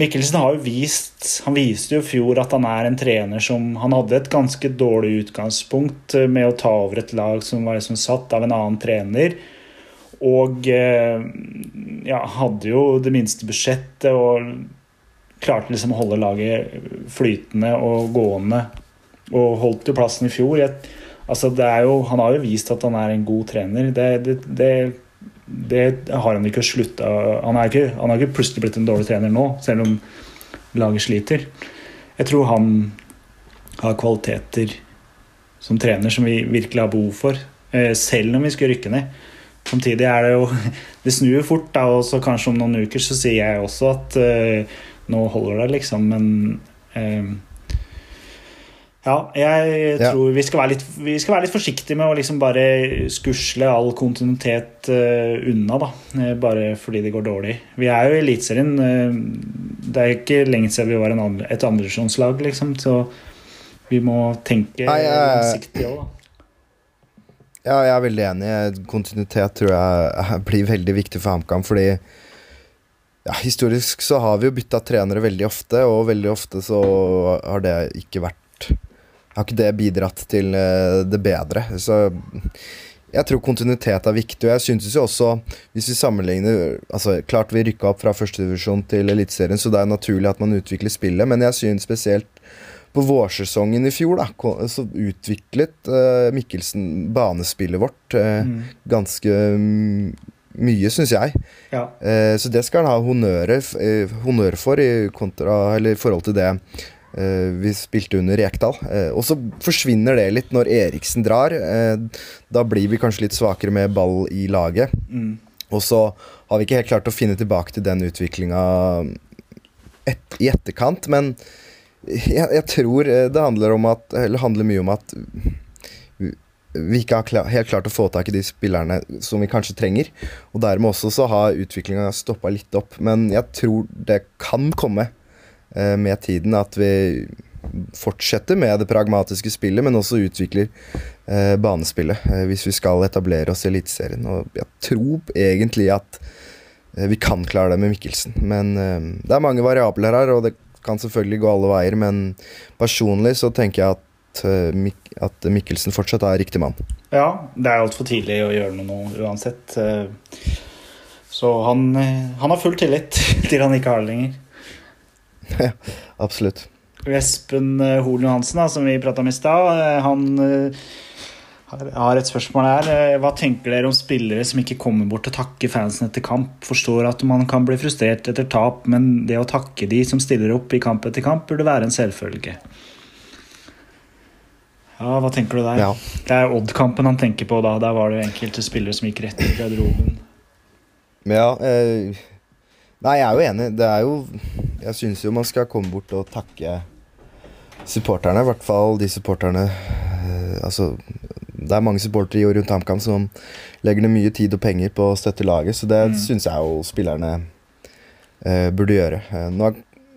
Mikkelsen har jo vist Han viste jo i fjor at han er en trener som Han hadde et ganske dårlig utgangspunkt eh, med å ta over et lag som var liksom satt av en annen trener. Og eh, ja, hadde jo det minste budsjettet og klarte liksom å holde laget flytende og gående. Og holdt jo plassen i fjor. Altså det er jo, han har jo vist at han er en god trener. Det, det, det det har han ikke slutta han, han, har ikke plutselig blitt en dårlig trener nå, selv om laget sliter. Jeg tror han har kvaliteter som trener som vi virkelig har behov for. eh, selv om vi skulle rykke ned. Samtidig er det jo Det snur jo fort, da, og så kanskje om noen uker så sier jeg også at uh, nå holder det, liksom, men uh, ja, jeg tror ja. Vi, skal litt, vi, skal være litt, forsiktige med å liksom bare skusle all kontinuitet uh, unna, da. Bare fordi det går dårlig. Vi er jo i Eliteserien. det er ikke lenge siden vi var andre, et andredivisjonslag, liksom, så vi må tenke langsiktig òg, da. Ja, jeg er veldig enig. Kontinuitet tror jeg blir veldig viktig for HamKam, fordi ja, historisk så har vi jo bytta trenere veldig ofte, og veldig ofte så har det ikke vært Har ikke det bidratt til eh, det bedre. Så jeg tror kontinuitet er viktig, og jeg syntes jo også, hvis vi sammenligner altså Klart vi rykka opp fra førstedivisjon til Eliteserien, så det er naturlig at man utvikler spillet, men jeg syns spesielt på vårsesongen i fjor da, så utviklet uh, Mikkelsen banespillet vårt uh, mm. ganske mye, syns jeg. Ja. Så det skal han ha honnør for i, kontra, eller, i forhold til det vi spilte under Rekdal. og så forsvinner det litt når Eriksen drar. da blir vi kanskje litt svakere med ball i laget. Mm. Og så har vi ikke helt klart å finne tilbake til den utviklinga et, i etterkant, men jeg, jeg, tror eh, det handler, at, handler, mye om at vi ikke har klar, helt klart å få tak i de spillerne som vi kanskje trenger. Og dermed også så har utviklinga stoppa litt opp. Men jeg tror det kan komme eh, med tiden at vi fortsetter med det pragmatiske spillet, men også utvikler eh, banespillet eh, hvis vi skal etablere oss i Eliteserien. Og jeg tror egentlig at eh, vi kan klare det med Mikkelsen. Men eh, det er mange variabler her, og det kan selvfølgelig gå alle veier, men personlig så tenker jeg at, uh, Mik at Mikkelsen fortsatt er riktig mann. Ja, det er altfor tidlig å gjøre noe nå uansett. Så han, han, har full tillit til han ikke har det lenger. Ja, absolutt. Espen Holen Johansen, da, som vi prata om i stad, han jeg har et spørsmål her. Eh, hva tenker dere om spillere som ikke kommer bort og takker fansen etter kamp? Forstår at man kan bli frustrert etter tap, men det å takke de som stiller opp i kamp etter kamp, burde være en selvfølge. Ja, hva tenker du der? Ja. Det er Odd-kampen han tenker på da. Der var det enkelte spillere som gikk rett i garderoben. Ja, eh, Nei, jeg er jo enig. Det er jo Jeg syns jo man skal komme bort og takke supporterne. I hvert fall de supporterne eh, Altså det er mange supportere i og rundt HamKam som legger ned mye tid og penger på å støtte laget, så det mm. syns jeg jo spillerne eh, burde gjøre. Eh, nå,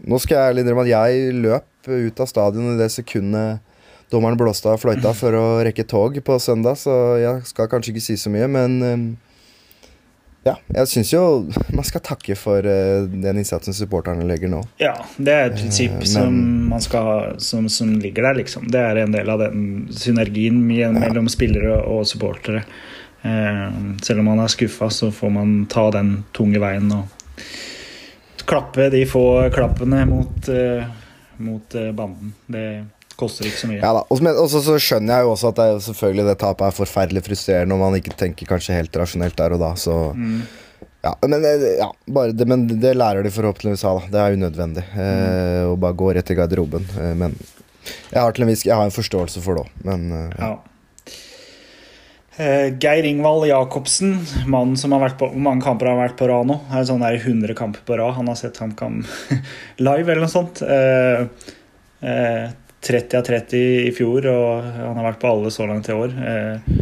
nå, skal jeg innrømme at jeg løp ut av stadion i det sekundet dommeren blåste av fløyta for å rekke tog på søndag, så jeg skal kanskje ikke si så mye, men eh, ja, jeg syns jo man skal takke for uh, den innsatsen supporterne legger nå. Ja, det er et prinsipp uh, som, man skal, som, som, ligger der, liksom. Det er en del av den synergien mellom ja. spillere og supportere. Uh, selv om man er skuffa, så får man ta den tunge veien og klappe de få klappene mot, mot banden. Det Koster ikke så mye. Ja da, Og så, skjønner jeg jo også at det, selvfølgelig det tapet er forferdelig frustrerende og man ikke tenker kanskje helt rasjonelt der og da. Så mm. ja, men, ja, bare det, men det lærer de forhåpentligvis av. Det er unødvendig mm. eh, å bare gå rett i garderoben. Eh, men jeg har, til en vis jeg har en forståelse for det òg, men eh, ja. Uh, Geir Ingvald Jacobsen, mannen som har vært på Hvor mange kamper har vært på rad nå? Er sånn der 100 kamper på rad. Han har sett HamKam live, eller noe sånt. Eh, uh, 30 av 30 i fjor, og han har vært på alle så langt i år. Eh,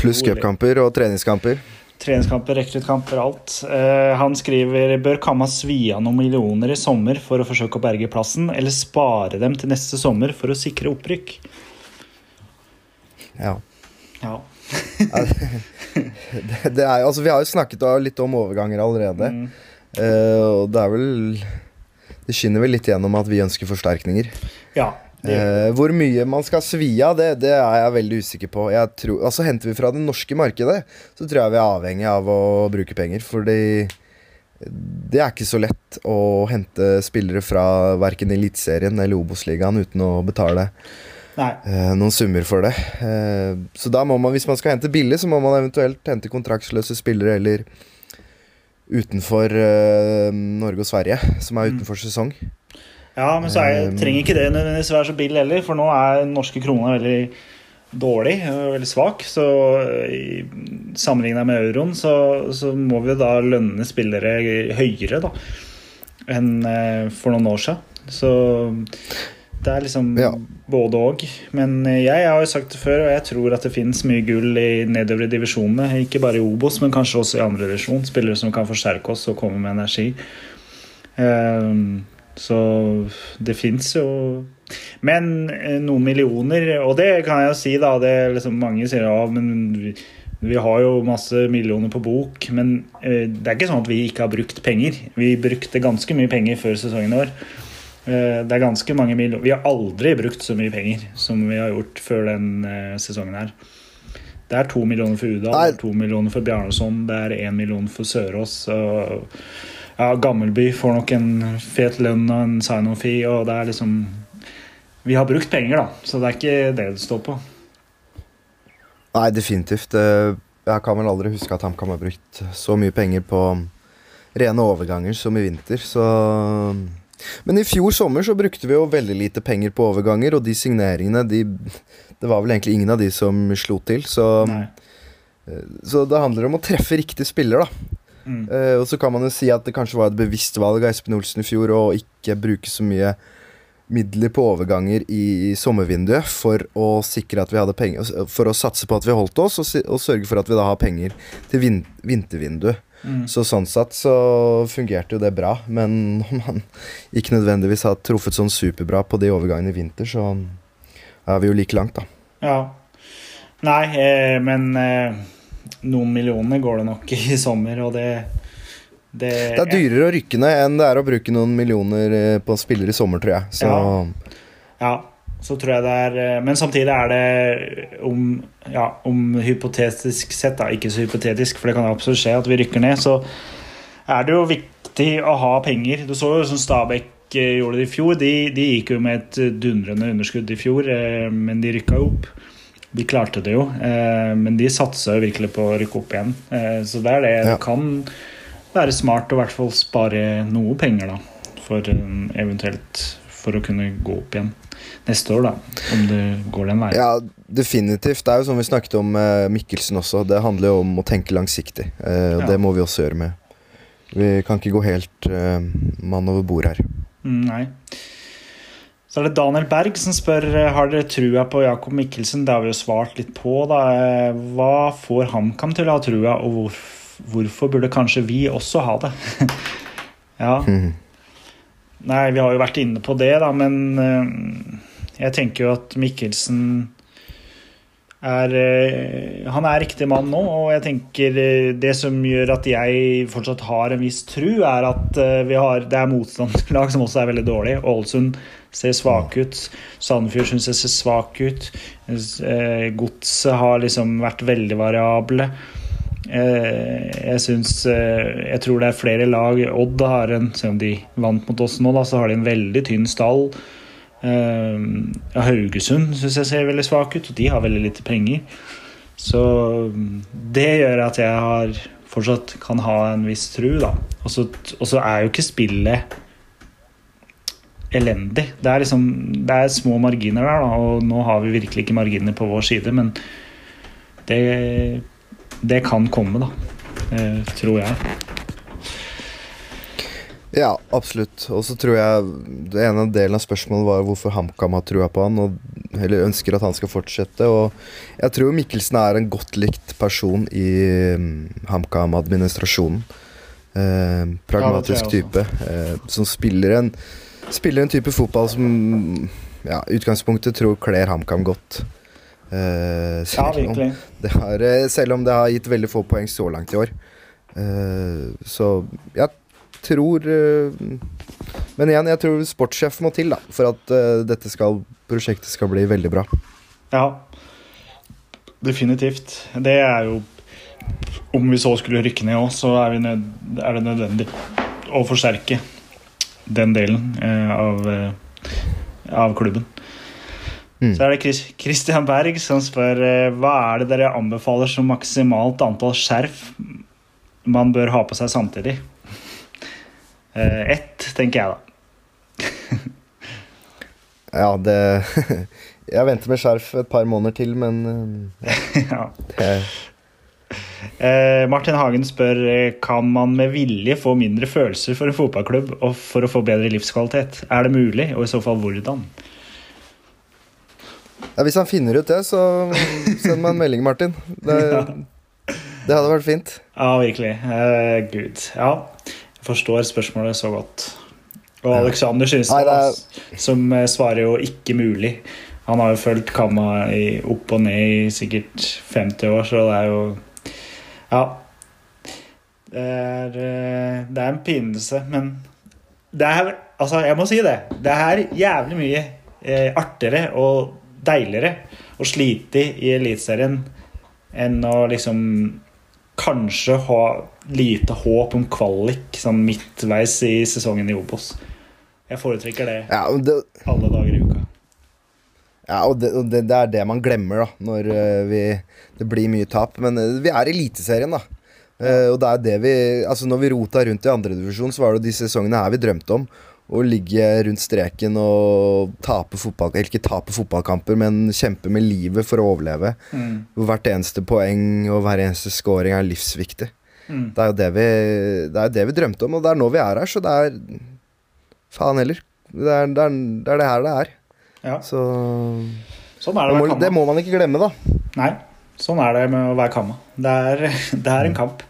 Pluss cupkamper og treningskamper. Treningskamper, rekruttkamper, alt. Eh, han skriver bør Kamma svi av noen millioner i sommer for å forsøke å berge plassen, eller spare dem til neste sommer for å sikre opprykk? Ja. ja. det, det er, altså, vi har jo snakket litt om overganger allerede. Mm. Uh, og det er vel det skinner vel litt gjennom at vi ønsker forsterkninger. Ja, eh, hvor mye man skal svi av, det, det, er jeg veldig usikker på. Tror, altså Henter vi fra det norske markedet, så tror jeg vi er avhengig av å bruke penger. Fordi det er ikke så lett å hente spillere fra verken Eliteserien eller Obos-ligaen uten å betale eh, noen summer for det. Eh, så da må man, hvis man skal hente billig, så må man eventuelt hente kontraktsløse spillere eller utenfor uh, Norge og Sverige, som er mm. utenfor sesong. Ja, men så er, um, trenger ikke det nødvendigvis være så billig heller, for nå er norske kroner veldig dårlig, veldig svak. Så sammenligna med euroen, så, så, må vi da lønne spillere høyere da, enn for noen år siden. Så det er liksom ja. både òg. Men jeg har jo sagt det før, og jeg tror at det finnes mye gull i nedover i divisjonene. Ikke bare i Obos, men kanskje også i andre divisjon. Spillere som kan forsterke oss og komme med energi. Um, så det fins jo Men eh, noen millioner, og det kan jeg jo si, da. Det liksom mange sier ja, men vi, har jo masse millioner på bok. Men uh, det er ikke sånn at vi ikke har brukt penger. Vi brukte ganske mye penger før sesongen i år. Uh, det er ganske mange millioner. Vi har aldri brukt så mye penger som vi har gjort før den uh, sesongen her. Det er to millioner for Udal, to millioner for Bjarnason, det er én million for Sørås. Ja, Gammelby får nok en fet lønn og en sign-on-fee, og det er liksom Vi har brukt penger, da, så det er ikke det det står på. Nei, definitivt. Eh, jeg kan vel aldri huske at HamKam har brukt så mye penger på rene overganger som i vinter, så Men i fjor sommer så brukte vi jo veldig lite penger på overganger, og de signeringene, de Det var vel egentlig ingen av de som slo til, så. Eh, så det handler om å treffe riktig spiller, da. Mm. Uh, og så kan man jo si at det kanskje var et bevisst valg av Espen Olsen i fjor å ikke bruke så mye midler på overganger i, i sommervinduet for å sikre at vi hadde penger For å satse på at vi holdt oss, og, og sørge for at vi da har penger til vin, vintervinduet. Mm. Så sånn sett så fungerte jo det bra. Men når man ikke nødvendigvis har truffet sånn superbra på de overgangene i vinter, så er vi jo like langt, da. Ja. Nei, eh, men eh noen millioner går det nok i sommer, og det det, det er dyrere å rykke ned enn det er å bruke noen millioner eh, på spillere i sommer, tror jeg. Så. Ja. ja. Så tror jeg det er eh, Men samtidig er det om, ja, om hypotetisk sett, da, ikke så hypotetisk, for det kan absolutt skje at vi rykker ned, så er det jo viktig å ha penger. Du så jo som Stabæk eh, gjorde det i fjor. De, de gikk jo med et dundrende underskudd i fjor, men de rykka jo opp. De klarte det jo, eh, men de satsa virkelig på å rykke opp igjen. Eh, så det er det. Ja. Det kan være smart å i hvert fall spare noe penger, da. For eventuelt for å kunne gå opp igjen neste år, da. Om det går den veien. Ja, definitivt. Det er jo som vi snakket om med Mikkelsen også. Det handler jo om å tenke langsiktig. Og ja. det må vi også gjøre med. Vi kan ikke gå helt uh, mann over bord her. Mm, nei. Så er det Daniel Berg som spør har dere trua på Jakob Mikkelsen. Det har vi jo svart litt på. da. Hva får HamKam til å ha trua, og hvor, hvorfor burde kanskje vi også ha det? ja. Mm. Nei, vi har jo vært inne på det, da, men uh, jeg tenker jo at Mikkelsen er uh, Han er riktig mann nå, og jeg tenker uh, det som gjør at jeg fortsatt har en viss tru, er at vi har, det er motstandslag som også er veldig dårlig. Ålesund ser svak ut. Sandefjord syns jeg ser svak ut. Eh, godset har liksom vært veldig variable. Eh, jeg syns eh, Jeg tror det er flere lag. Odd har en Selv om de vant mot oss nå, da, så har de en veldig tynn stall. Haugesund syns jeg ser veldig svak ut, og de har veldig lite penger. Så det gjør at jeg har fortsatt kan ha en viss tru, da. Og så er jo ikke spillet elendig. Det er, liksom, det er små marginer der, da, og nå har vi virkelig ikke marginer på vår side, men det, det kan komme, da. Eh, tror jeg. Ja, absolutt. Og så tror jeg det ene delen av spørsmålet var hvorfor HamKam har trua på han, og eller ønsker at han skal fortsette. Og jeg tror Mikkelsen er en godt likt person i um, HamKam-administrasjonen. Eh, pragmatisk ja, type. Eh, som spiller en spiller en type fotball som ja, utgangspunktet tror kler HamKam godt. Uh, ja, virkelig. Om har, eh, selv om det har gitt veldig få poeng så langt i år. Uh, så jeg tror uh, Men igjen, jeg tror sportssjef må til da for at dette skal, prosjektet skal bli veldig bra. Ja, definitivt. Det er jo Om vi så skulle rykke ned òg, så er, nød, er det nødvendig å forsterke den delen av, av klubben. Mm. Så er det Christian Berg som spør eh, hva er det dere anbefaler som maksimalt antall skjerf man bør ha på seg samtidig. Ett, tenker jeg da. ja, det Jeg venter med skjerf et par måneder til, men eh, ja. Eh, Martin Hagen spør eh, kan man med vilje få mindre følelser for en fotballklubb og for å få bedre livskvalitet. Er det mulig, og i så fall hvordan? Ja, Hvis han finner ut det, så send meg en melding, Martin. Det, det hadde vært fint. Ja, virkelig. Uh, Gud. Ja, jeg forstår spørsmålet så godt. Og Alexander synes det Skynstad, som eh, svarer jo 'ikke mulig'. Han har jo fulgt Kamma i, opp og ned i sikkert 50 år, så det er jo Ja. Det er, eh, det er en pinelse, men det er Altså, jeg må si det. Det er jævlig mye artigere og deiligere å slite i Eliteserien enn å liksom kanskje ha lite håp om kvalik sånn midtveis i sesongen i Obos. Jeg foretrekker det Ja, det, alle dager i uka. ja, og det, det, det er det man glemmer da når eh, vi, det blir mye tap. Men eh, vi er i Eliteserien, da. Uh, og det er det vi Altså Når vi rota rundt i andredivisjon, så var det de sesongene her vi drømte om. Å ligge rundt streken og tape fotball Eller ikke tape fotballkamper, men kjempe med livet for å overleve. Mm. Hvert eneste poeng og hver eneste scoring er livsviktig. Mm. Det er jo det vi, det er det vi drømte om, og det er nå vi er her, så det er Faen heller. Det er det, er, det, er det her det er. Ja, Så sånn er det må, det må man ikke glemme, da. Nei, sånn er det med å være Kamma. Det er, det en kamp.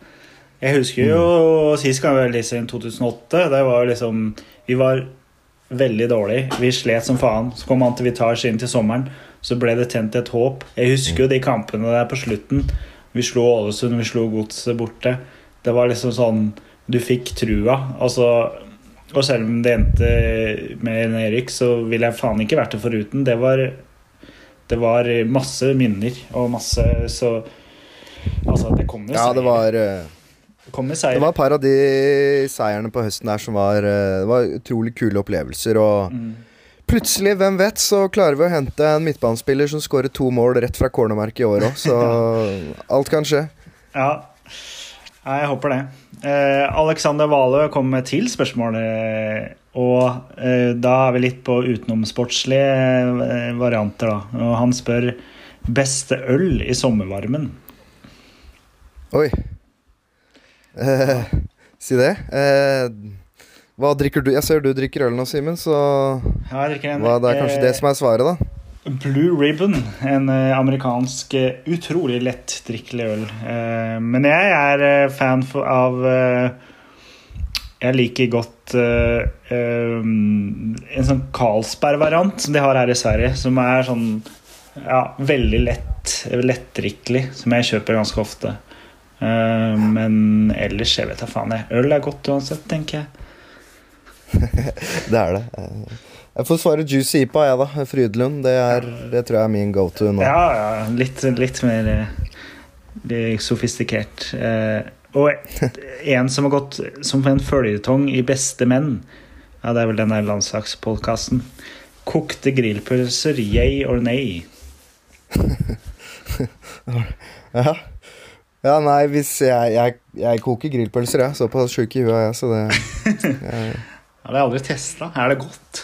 Jeg husker jo sist gang vi var i 2008. Det var jo liksom Vi var veldig dårlige. Vi slet som faen. Så kom Antivitage inn til sommeren. Så ble det tent et håp. Jeg husker jo de kampene der på slutten. Vi slo Ålesund, vi slo Godset borte. Det var liksom sånn Du fikk trua. Altså Og selv om det endte med nedrykk, så ville jeg faen ikke vært det foruten. Det var det var masse minner og masse Så Altså, det kom jo Ja, det var eh, Det seier. Det var et par av de seierne på høsten der som var eh, Det var utrolig kule opplevelser. Og Mm. plutselig, hvem vet, så klarer vi å hente en midtbanespiller som skårer to mål rett fra cornermerket i år òg. Så alt kan skje. Ja. jeg håper det. Eh, Alexander Valø kom med til spørsmålet, og eh, da er vi litt på utenomsportslige eh, varianter, da. Og han spør beste øl i sommervarmen. Oi. Eh, si det. Eh, hva drikker du? Jeg ser du drikker øl nå, Simen, så Ja, jeg drikker en, hva, det er kanskje det eh, som er svaret, da. Blue Ribbon, en eh, amerikansk utrolig utrolig lettdrikkelig øl. Eh, men jeg er eh, fan av eh, Jeg liker godt eh, eh, en sånn Carlsberg-variant som de har her i Sverige, som er sånn ja, veldig lett, lettdrikkelig, som jeg kjøper ganske ofte. Eh, men ellers, jeg vet da faen, jeg. Øl er godt uansett, tenker jeg. Det er det. Eh, Jeg får svare Juicy IPA, jeg, da. Frydlund, Det, er, det tror jeg er min go to nå. Ja, ja litt, litt mer litt sofistikert. Eh, og en som har gått som en føljetong i Beste menn, ja, det er vel den der landslagspodkasten. Kokte grillpølser, yay or nay? Ja. Ja, nei, hvis jeg, jeg, jeg koker grillpølser, jeg. Såpass sjuk i huet er jeg, så det jeg, Ja, det har jeg aldri testa. Er det godt?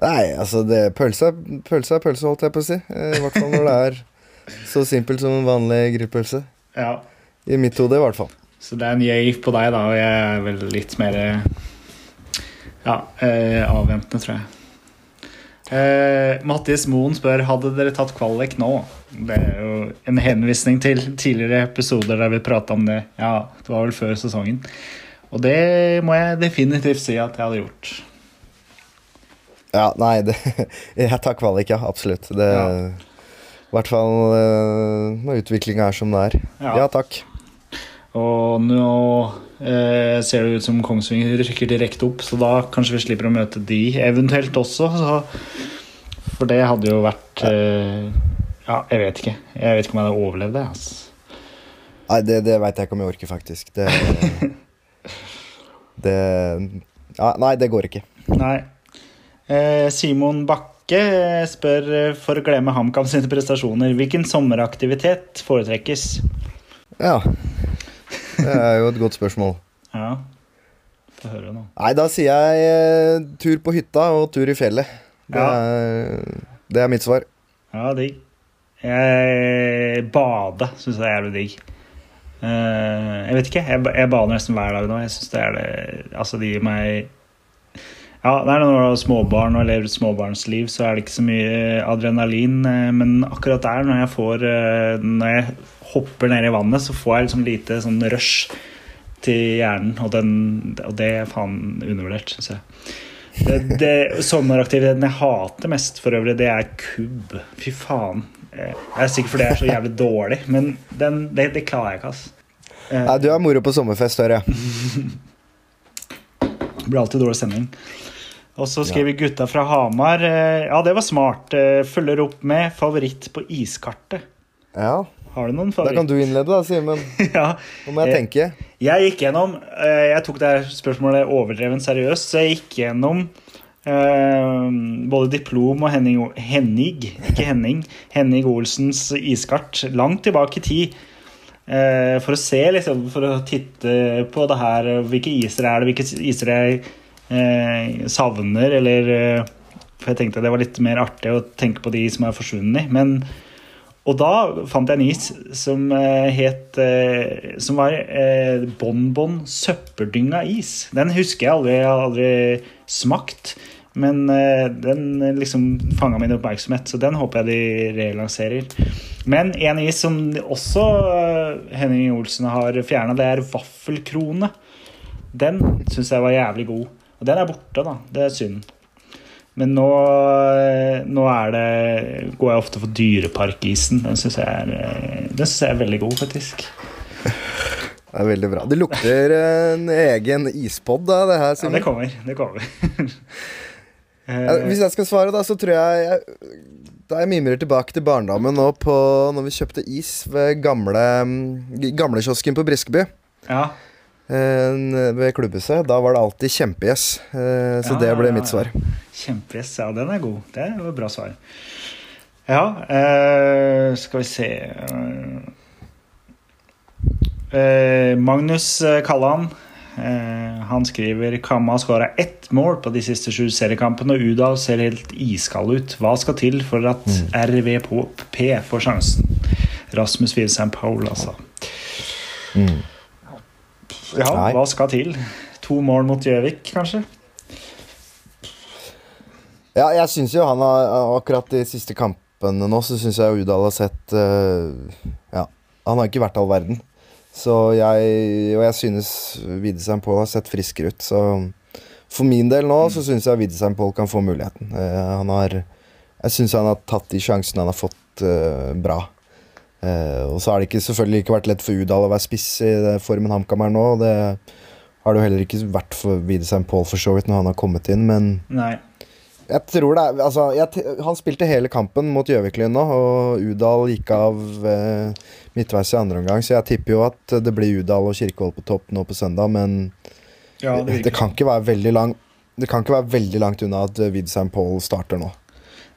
Nei, altså, det, pølse, er- pølse pølse, holdt jeg på å si. Eh, I hvert fall når det er så simpelt som en vanlig grillpølse. Ja. I mitt hode, i hvert fall. Så det er en yay på deg, da, og jeg er vel litt mer ja, eh, avventende, tror jeg. Eh, Mattis Moen spør hadde dere tatt kvalik nå. Det er jo en henvisning til tidligere episoder der vi prata om det. Ja, det var vel før sesongen. Og det må jeg definitivt si at jeg hadde gjort. Ja, nei, det, jeg tar kvalik, ja. Absolutt. Det, Ja. I hvert fall eh, når utviklinga er som det er. Ja. Ja, takk. Og nå eh, ser det ut som Kongsvinger rykker direkte opp, så da kanskje vi slipper å møte de eventuelt også. Så, for det hadde jo vært eh, Ja, jeg vet ikke. Jeg vet ikke om jeg hadde overlevd det. Altså. Nei, det, det veit jeg ikke om jeg orker, faktisk. Det, det ja, Nei, det går ikke. Nei. Eh, Simon Bakke eh, spør eh, for å glemme HamKam sine prestasjoner. Hvilken sommeraktivitet foretrekkes? Ja. Det er jo et godt spørsmål. Ja, få høre nå. Nei, da sier jeg eh, tur på hytta og tur i fjellet. Det er, det er mitt svar. Ja, digg. Jeg bade syns jeg er jævlig digg. Eh, jeg vet ikke. Jeg, jeg bader nesten hver dag nå. Jeg syns det er det Altså, det gir meg Ja, det er når du har småbarn og lever et småbarnsliv, så er det ikke så mye adrenalin. eh, Men akkurat der, når jeg får eh, Når jeg hopper ned i vannet, så får jeg liksom lite sånn rush til hjernen, og, den, og det er faen undervurdert, syns jeg. Det, det, sommeraktiviteten jeg hater mest for øvrig, det er kubb. Fy faen. Eh, Det er sikkert fordi jeg er så jævlig dårlig, men den, det, det klarer jeg ikke, ass. Eh, Nei, du er moro på sommerfest, hører jeg. Det blir alltid dårlig stemning. Og så skriver gutta fra Hamar eh, Ja, det var smart. Følger opp med favoritt på iskartet. Ja, Har du noen favoritt? Da kan du innlede, da, Simen. ja. Nå må jeg tenke. Jeg gikk gjennom Jeg tok det her spørsmålet overdreven seriøst, så jeg gikk gjennom både diplom og Henning, Henning Ikke Henning. Henning Olsens iskart langt tilbake i tid. eh, for å se, liksom, for å titte på det her. Hvilke iser er det, hvilke iser jeg eh, savner, eller eh, For jeg tenkte det var litt mer artig å tenke på de som er forsvunnet. Men og da fant jeg en is som eh, het eh, Som var eh, Bonbon søppeldynga is. Den husker jeg aldri. Jeg har aldri smakt. Men den liksom fanga min oppmerksomhet, så den håper jeg de relanserer. Men en is som også Henning Olsen har fjerna, det er vaffelkrone. Den syns jeg var jævlig god. Og den er borte, da. Det er synd. Men nå, nå er det, går jeg ofte for Dyreparkisen. Den syns jeg, eh, jeg er veldig god, faktisk. Det er veldig bra. Det lukter en egen ispod, da, det her, Ja, det kommer. Det kommer. Ja, Eh, hvis jeg skal svare, da, så tror jeg, jeg Da jeg mimrer tilbake til barndommen nå på når vi kjøpte is ved gamle gamlekiosken på Briskeby. ja. Eh, Ved klubbhuset. Da var det alltid kjempegjess. eh, Så Ja, det ble mitt svar. Kjempegjess. Ja, den er god. Det var et bra svar. Ja, eh, skal vi se eh, Magnus Kalland. Kallan. Eh, han skriver Kamma skåra ett mål på de siste sju seriekampene, og Udal ser helt iskald ut. Hva skal til for at RVP får sjansen? Rasmus Wilsheim Paul, altså. Mm. Ja, Nei. hva skal til? To mål mot Gjøvik, kanskje? Ja, jeg syns jo han har Akkurat de siste kampene nå, så syns jeg Udal har sett uh, Ja, han har ikke vært all verden. Så jeg Og jeg synes Widsheim Paul har sett friskere ut, så for min del nå så syns jeg Widsheim Paul kan få muligheten. Uh, han har Jeg syns han har tatt de sjansene han har fått, uh, bra. Eh, og så har det ikke, selvfølgelig ikke vært lett for Udal å være spiss i formen HamKam er nå. Det har det jo heller ikke vært for Widsheim Paul for så vidt når han har kommet inn, men Nei. jeg tror det er altså, jeg, Han spilte hele kampen mot Gjøviklyn nå, og Udal gikk av eh, midtveis i andre omgang, så jeg tipper jo at det blir Udal og Kirkevold på topp nå på søndag, men Ja, det, det, kan ikke være veldig lang Det kan ikke være veldig langt unna at Widsheim Paul starter nå.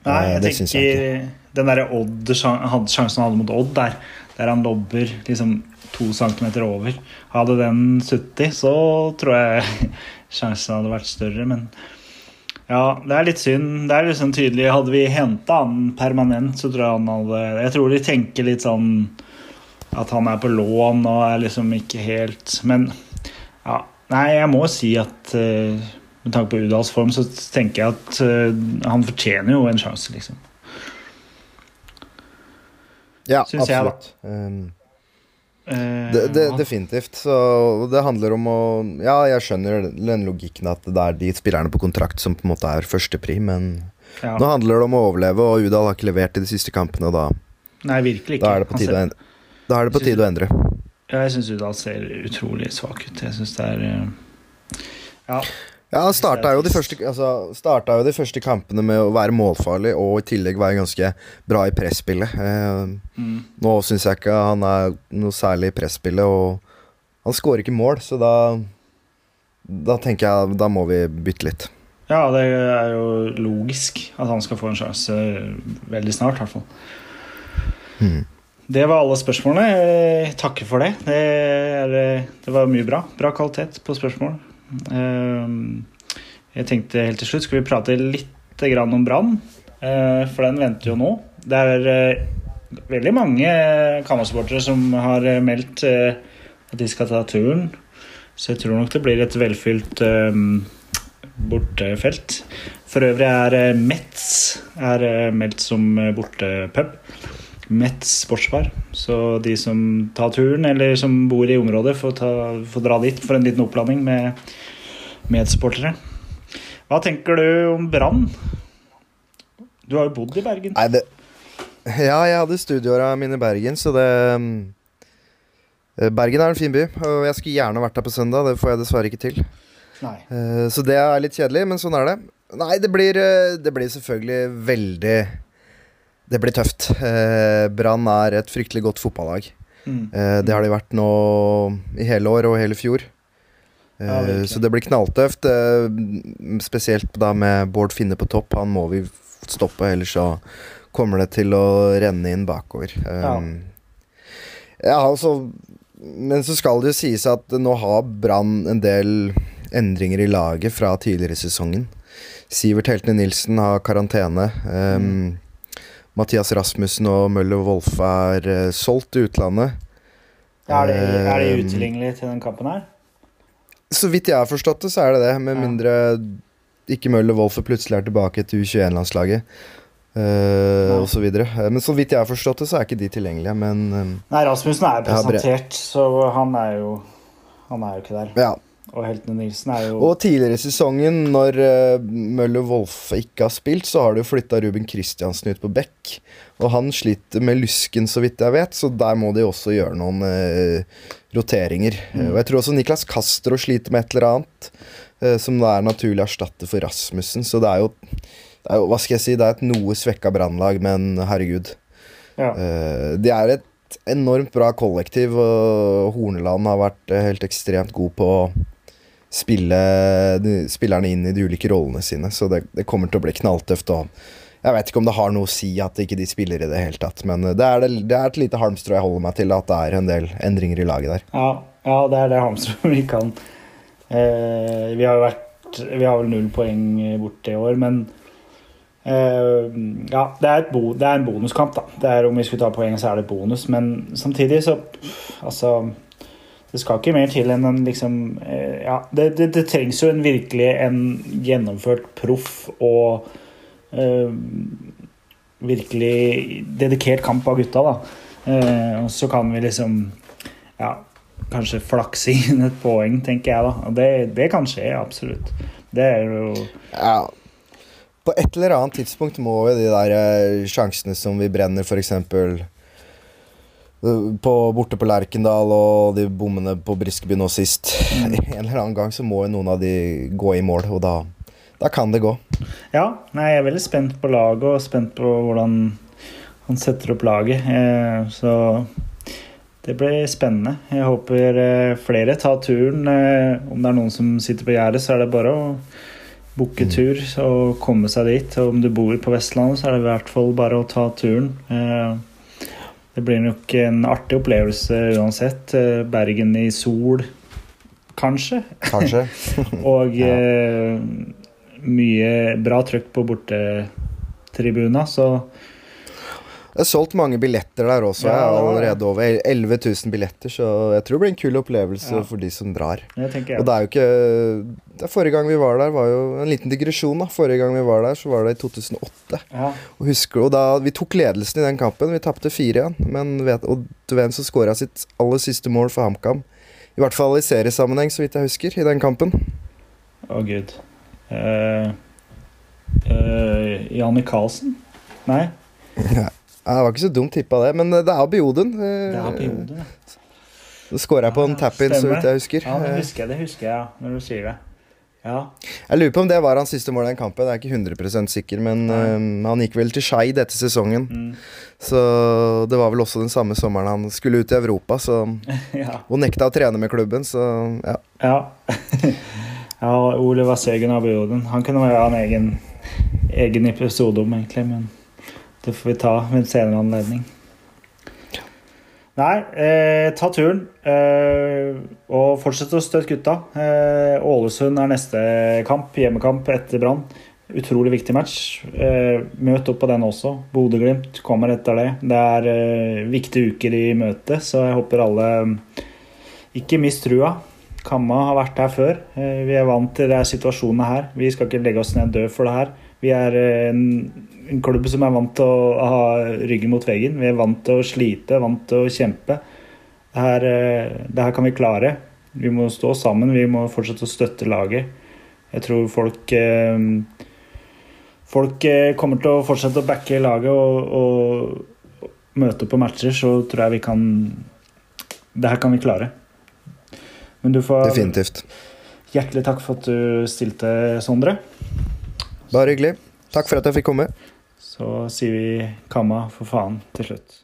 Nei, Eh, jeg det syns jeg tenker den der Odd, sjan- sjansen han hadde mot Odd der, der han lobber liksom to centimeter over. Hadde den sittet, så tror jeg sjansen hadde vært større, men ja, det er litt synd. Det er liksom tydelig Hadde vi henta han permanent, så tror jeg han hadde Jeg tror de tenker litt sånn at han er på lån og er liksom ikke helt Men ja. Nei, jeg må si at eh, med tanke på Udals form, så tenker jeg at eh, han fortjener jo en sjanse, liksom. Ja, Syns jeg, da. Um, Eh, det, det, definitivt. Så det handler om å Ja, jeg skjønner den logikken at det er de spillerne på kontrakt som på en måte er førstepri, men ja. nå handler det om å overleve, og Udal har ikke levert i de siste kampene, og da, Nei, virkelig ikke. da er det på tide, ser... å endre. Er det på tide å endre. Ja, jeg syns Udal ser utrolig svak ut. Jeg syns det er eh, Ja. Ja, han starta jo, første, altså, starta jo de første kampene med å være målfarlig og i tillegg være ganske bra i presspillet. Eh, Mm. nå syns jeg ikke han er noe særlig i presspillet, og han skårer ikke mål, så da Da tenker jeg da må vi bytte litt. ja, det er jo logisk at han skal få en sjanse veldig snart, i hvert fall. Mm. Det var alle spørsmålene. Jeg takker for det. Det, er, det var mye bra. Bra kvalitet på spørsmål. Eh, Jeg tenkte helt til slutt Skal vi prate litt om Brann, eh, for den venter jo nå. Det er eh, veldig mange Kamma-supportere som har meldt at de skal ta turen. Så jeg tror nok det blir et velfylt bortefelt. For øvrig er Metz er meldt som bortepub. Metz sportsbar. Så de som tar turen, eller som bor i området, får, ta, får dra dit for en liten oppladning med medsupportere. Hva tenker du om Brann? Du har jo bodd i Bergen. Nei, det Ja, jeg hadde studieåra mine i Bergen, så det mm, Bergen er en fin by, og jeg skulle gjerne vært der på søndag. Det får jeg dessverre ikke til. Nei. Eh, Så det er litt kjedelig, men sånn er det. Nei, det blir, eh, det blir selvfølgelig veldig Det blir tøft. Eh, Brann er et fryktelig godt fotballag. Mm. Eh, Det har de vært nå i hele år og hele fjor. Eh, Ja, så det blir knalltøft. eh, Spesielt da med Bård Finne på topp. Han må vi stoppe, ellers så kommer det til å renne inn bakover. Ja. Um, ja, altså Men så skal det jo sies at nå har Brann en del endringer i laget fra tidligere i sesongen. Sivert Heltene Nilsen har karantene. Um, Mathias Rasmussen og Møller Wolfe er eh, solgt til utlandet. Er de, er de utilgjengelige til den kampen her? Så vidt jeg har forstått det, så er det det. Med mindre ikke Møller Wolfe plutselig er tilbake til U21-landslaget. Uh, Ja. og så videre. Eh, Men så vidt jeg har forstått det, så er ikke de tilgjengelige. Men um, Nei, Rasmussen er presentert, så han er jo Han er jo ikke der. ja. Og Heltene Nilsen er jo Og tidligere i sesongen, når uh, Møller Wolfe ikke har spilt, så har du flytta Ruben Kristiansen ut på bekk. Og han sliter med lysken, så vidt jeg vet, så der må de også gjøre noen uh, roteringer. Mm. Og jeg tror også Niklas Castro sliter med et eller annet, uh, som det er naturlig å erstatte for Rasmussen. Så det er jo, det er jo Hva skal jeg si, det er et noe svekka brannlag, men herregud. ja. De er et enormt bra kollektiv, og Horneland har vært helt ekstremt god på å spille spillerne inn i de ulike rollene sine, så det, det kommer til å bli knalltøft. Og jeg vet ikke om det har noe å si at ikke de spiller i det hele tatt, men det er, det, det er et lite halmstrå jeg holder meg til, at det er en del endringer i laget der. Ja, ja, det er det halmstrået vi kan. Eh, vi har jo vært Vi har vel null poeng borte i år, men eh, Ja, det er, bo, det er en bonuskamp, da. Det er Om vi skulle ta poeng, så er det bonus, men samtidig så Altså det skal ikke mer til enn en liksom eh, Ja, det, det, det trengs jo en virkelig en gjennomført proff og eh, virkelig dedikert kamp av gutta, da. Eh, og så kan vi liksom ja, kanskje flakse inn et poeng, tenker jeg da. Og det, det kan skje, absolutt. Det er jo Ja. På et eller annet tidspunkt må jo de der eh, sjansene som vi brenner, f.eks. På, borte på Lerkendal og de bommene på Briskeby nå sist. Mm. En eller annen gang så må jo noen av de gå i mål, og da, da kan det gå. Ja, nei, jeg er veldig spent på laget og spent på hvordan han setter opp laget. Eh, så det blir spennende. Jeg håper eh, flere tar turen. Eh, om det er noen som sitter på gjerdet, så er det bare å booke tur og komme seg dit. Og om du bor på Vestlandet, så er det i hvert fall bare å ta turen. Eh, det blir nok en artig opplevelse uansett. Eh, Bergen i sol, kanskje. Kanskje. Og Ja. eh, mye bra trøkk på bortetribuna, så Det er solgt mange billetter der også. Ja, jeg er allerede over 11 000 billetter, så jeg tror det blir en kul opplevelse Ja. for de som drar. det Og det er jo ikke det er Forrige gang vi var der, var jo en liten digresjon. da Forrige gang vi var der, så var det i 2008. Ja. Og husker du, da Vi tok ledelsen i den kampen. Vi tapte 4-1. Men vet, og du vet hvem som skåra sitt aller siste mål for HamKam? I hvert fall i seriesammenheng, så vidt jeg husker, i den kampen. Å, gud. Uh, Janne Karlsen? Nei, Ja, det var ikke så dumt tippa, det. Men eh, det er Bioden. det er Piode. det. Så skåra jeg på en tap-in, så vidt jeg husker. Ja, det Eh, husker jeg, det husker jeg, ja, når du sier det. Ja. Jeg lurer på om det var hans siste mål i den kampen. Jeg er ikke 100% sikker, men eh, han gikk vel til Skeid etter sesongen. Mm. Så det var vel også den samme sommeren han skulle ut i Europa, så ja. Og nekta å trene med klubben, så ja. Ja. ja, Oliver Segen av Bioden. Han kunne være en egen, egen episode om, egentlig, men det får vi ta ved en senere anledning. Nei, eh, ta turen. Eh, og fortsett å støtte gutta. Eh, Ålesund er neste kamp, hjemmekamp etter Brann. utrolig viktig match. Eh, møt opp på den også. Bodø-Glimt kommer etter det. Det er eh, viktige uker i møtet, så jeg håper alle ikke mist trua. Kamma har vært her før. Eh, vi er vant til de situasjonene her. Vi skal ikke legge oss ned død for det her. Vi er eh, en, en, klubb som er vant til å ha ryggen mot veggen. Vi er vant til å slite, vant til å kjempe. Det her, eh, det her kan vi klare. Vi må stå sammen, vi må fortsette å støtte laget. Jeg tror folk Folk kommer til å fortsette å backe laget og, og, og møte på matcher, så tror jeg vi kan Det her kan vi klare. Men du får Definitivt. Hjertelig takk for at du stilte, Sondre. Bare hyggelig. Takk for at jeg fikk komme. Så sier vi kamma for faen til slutt.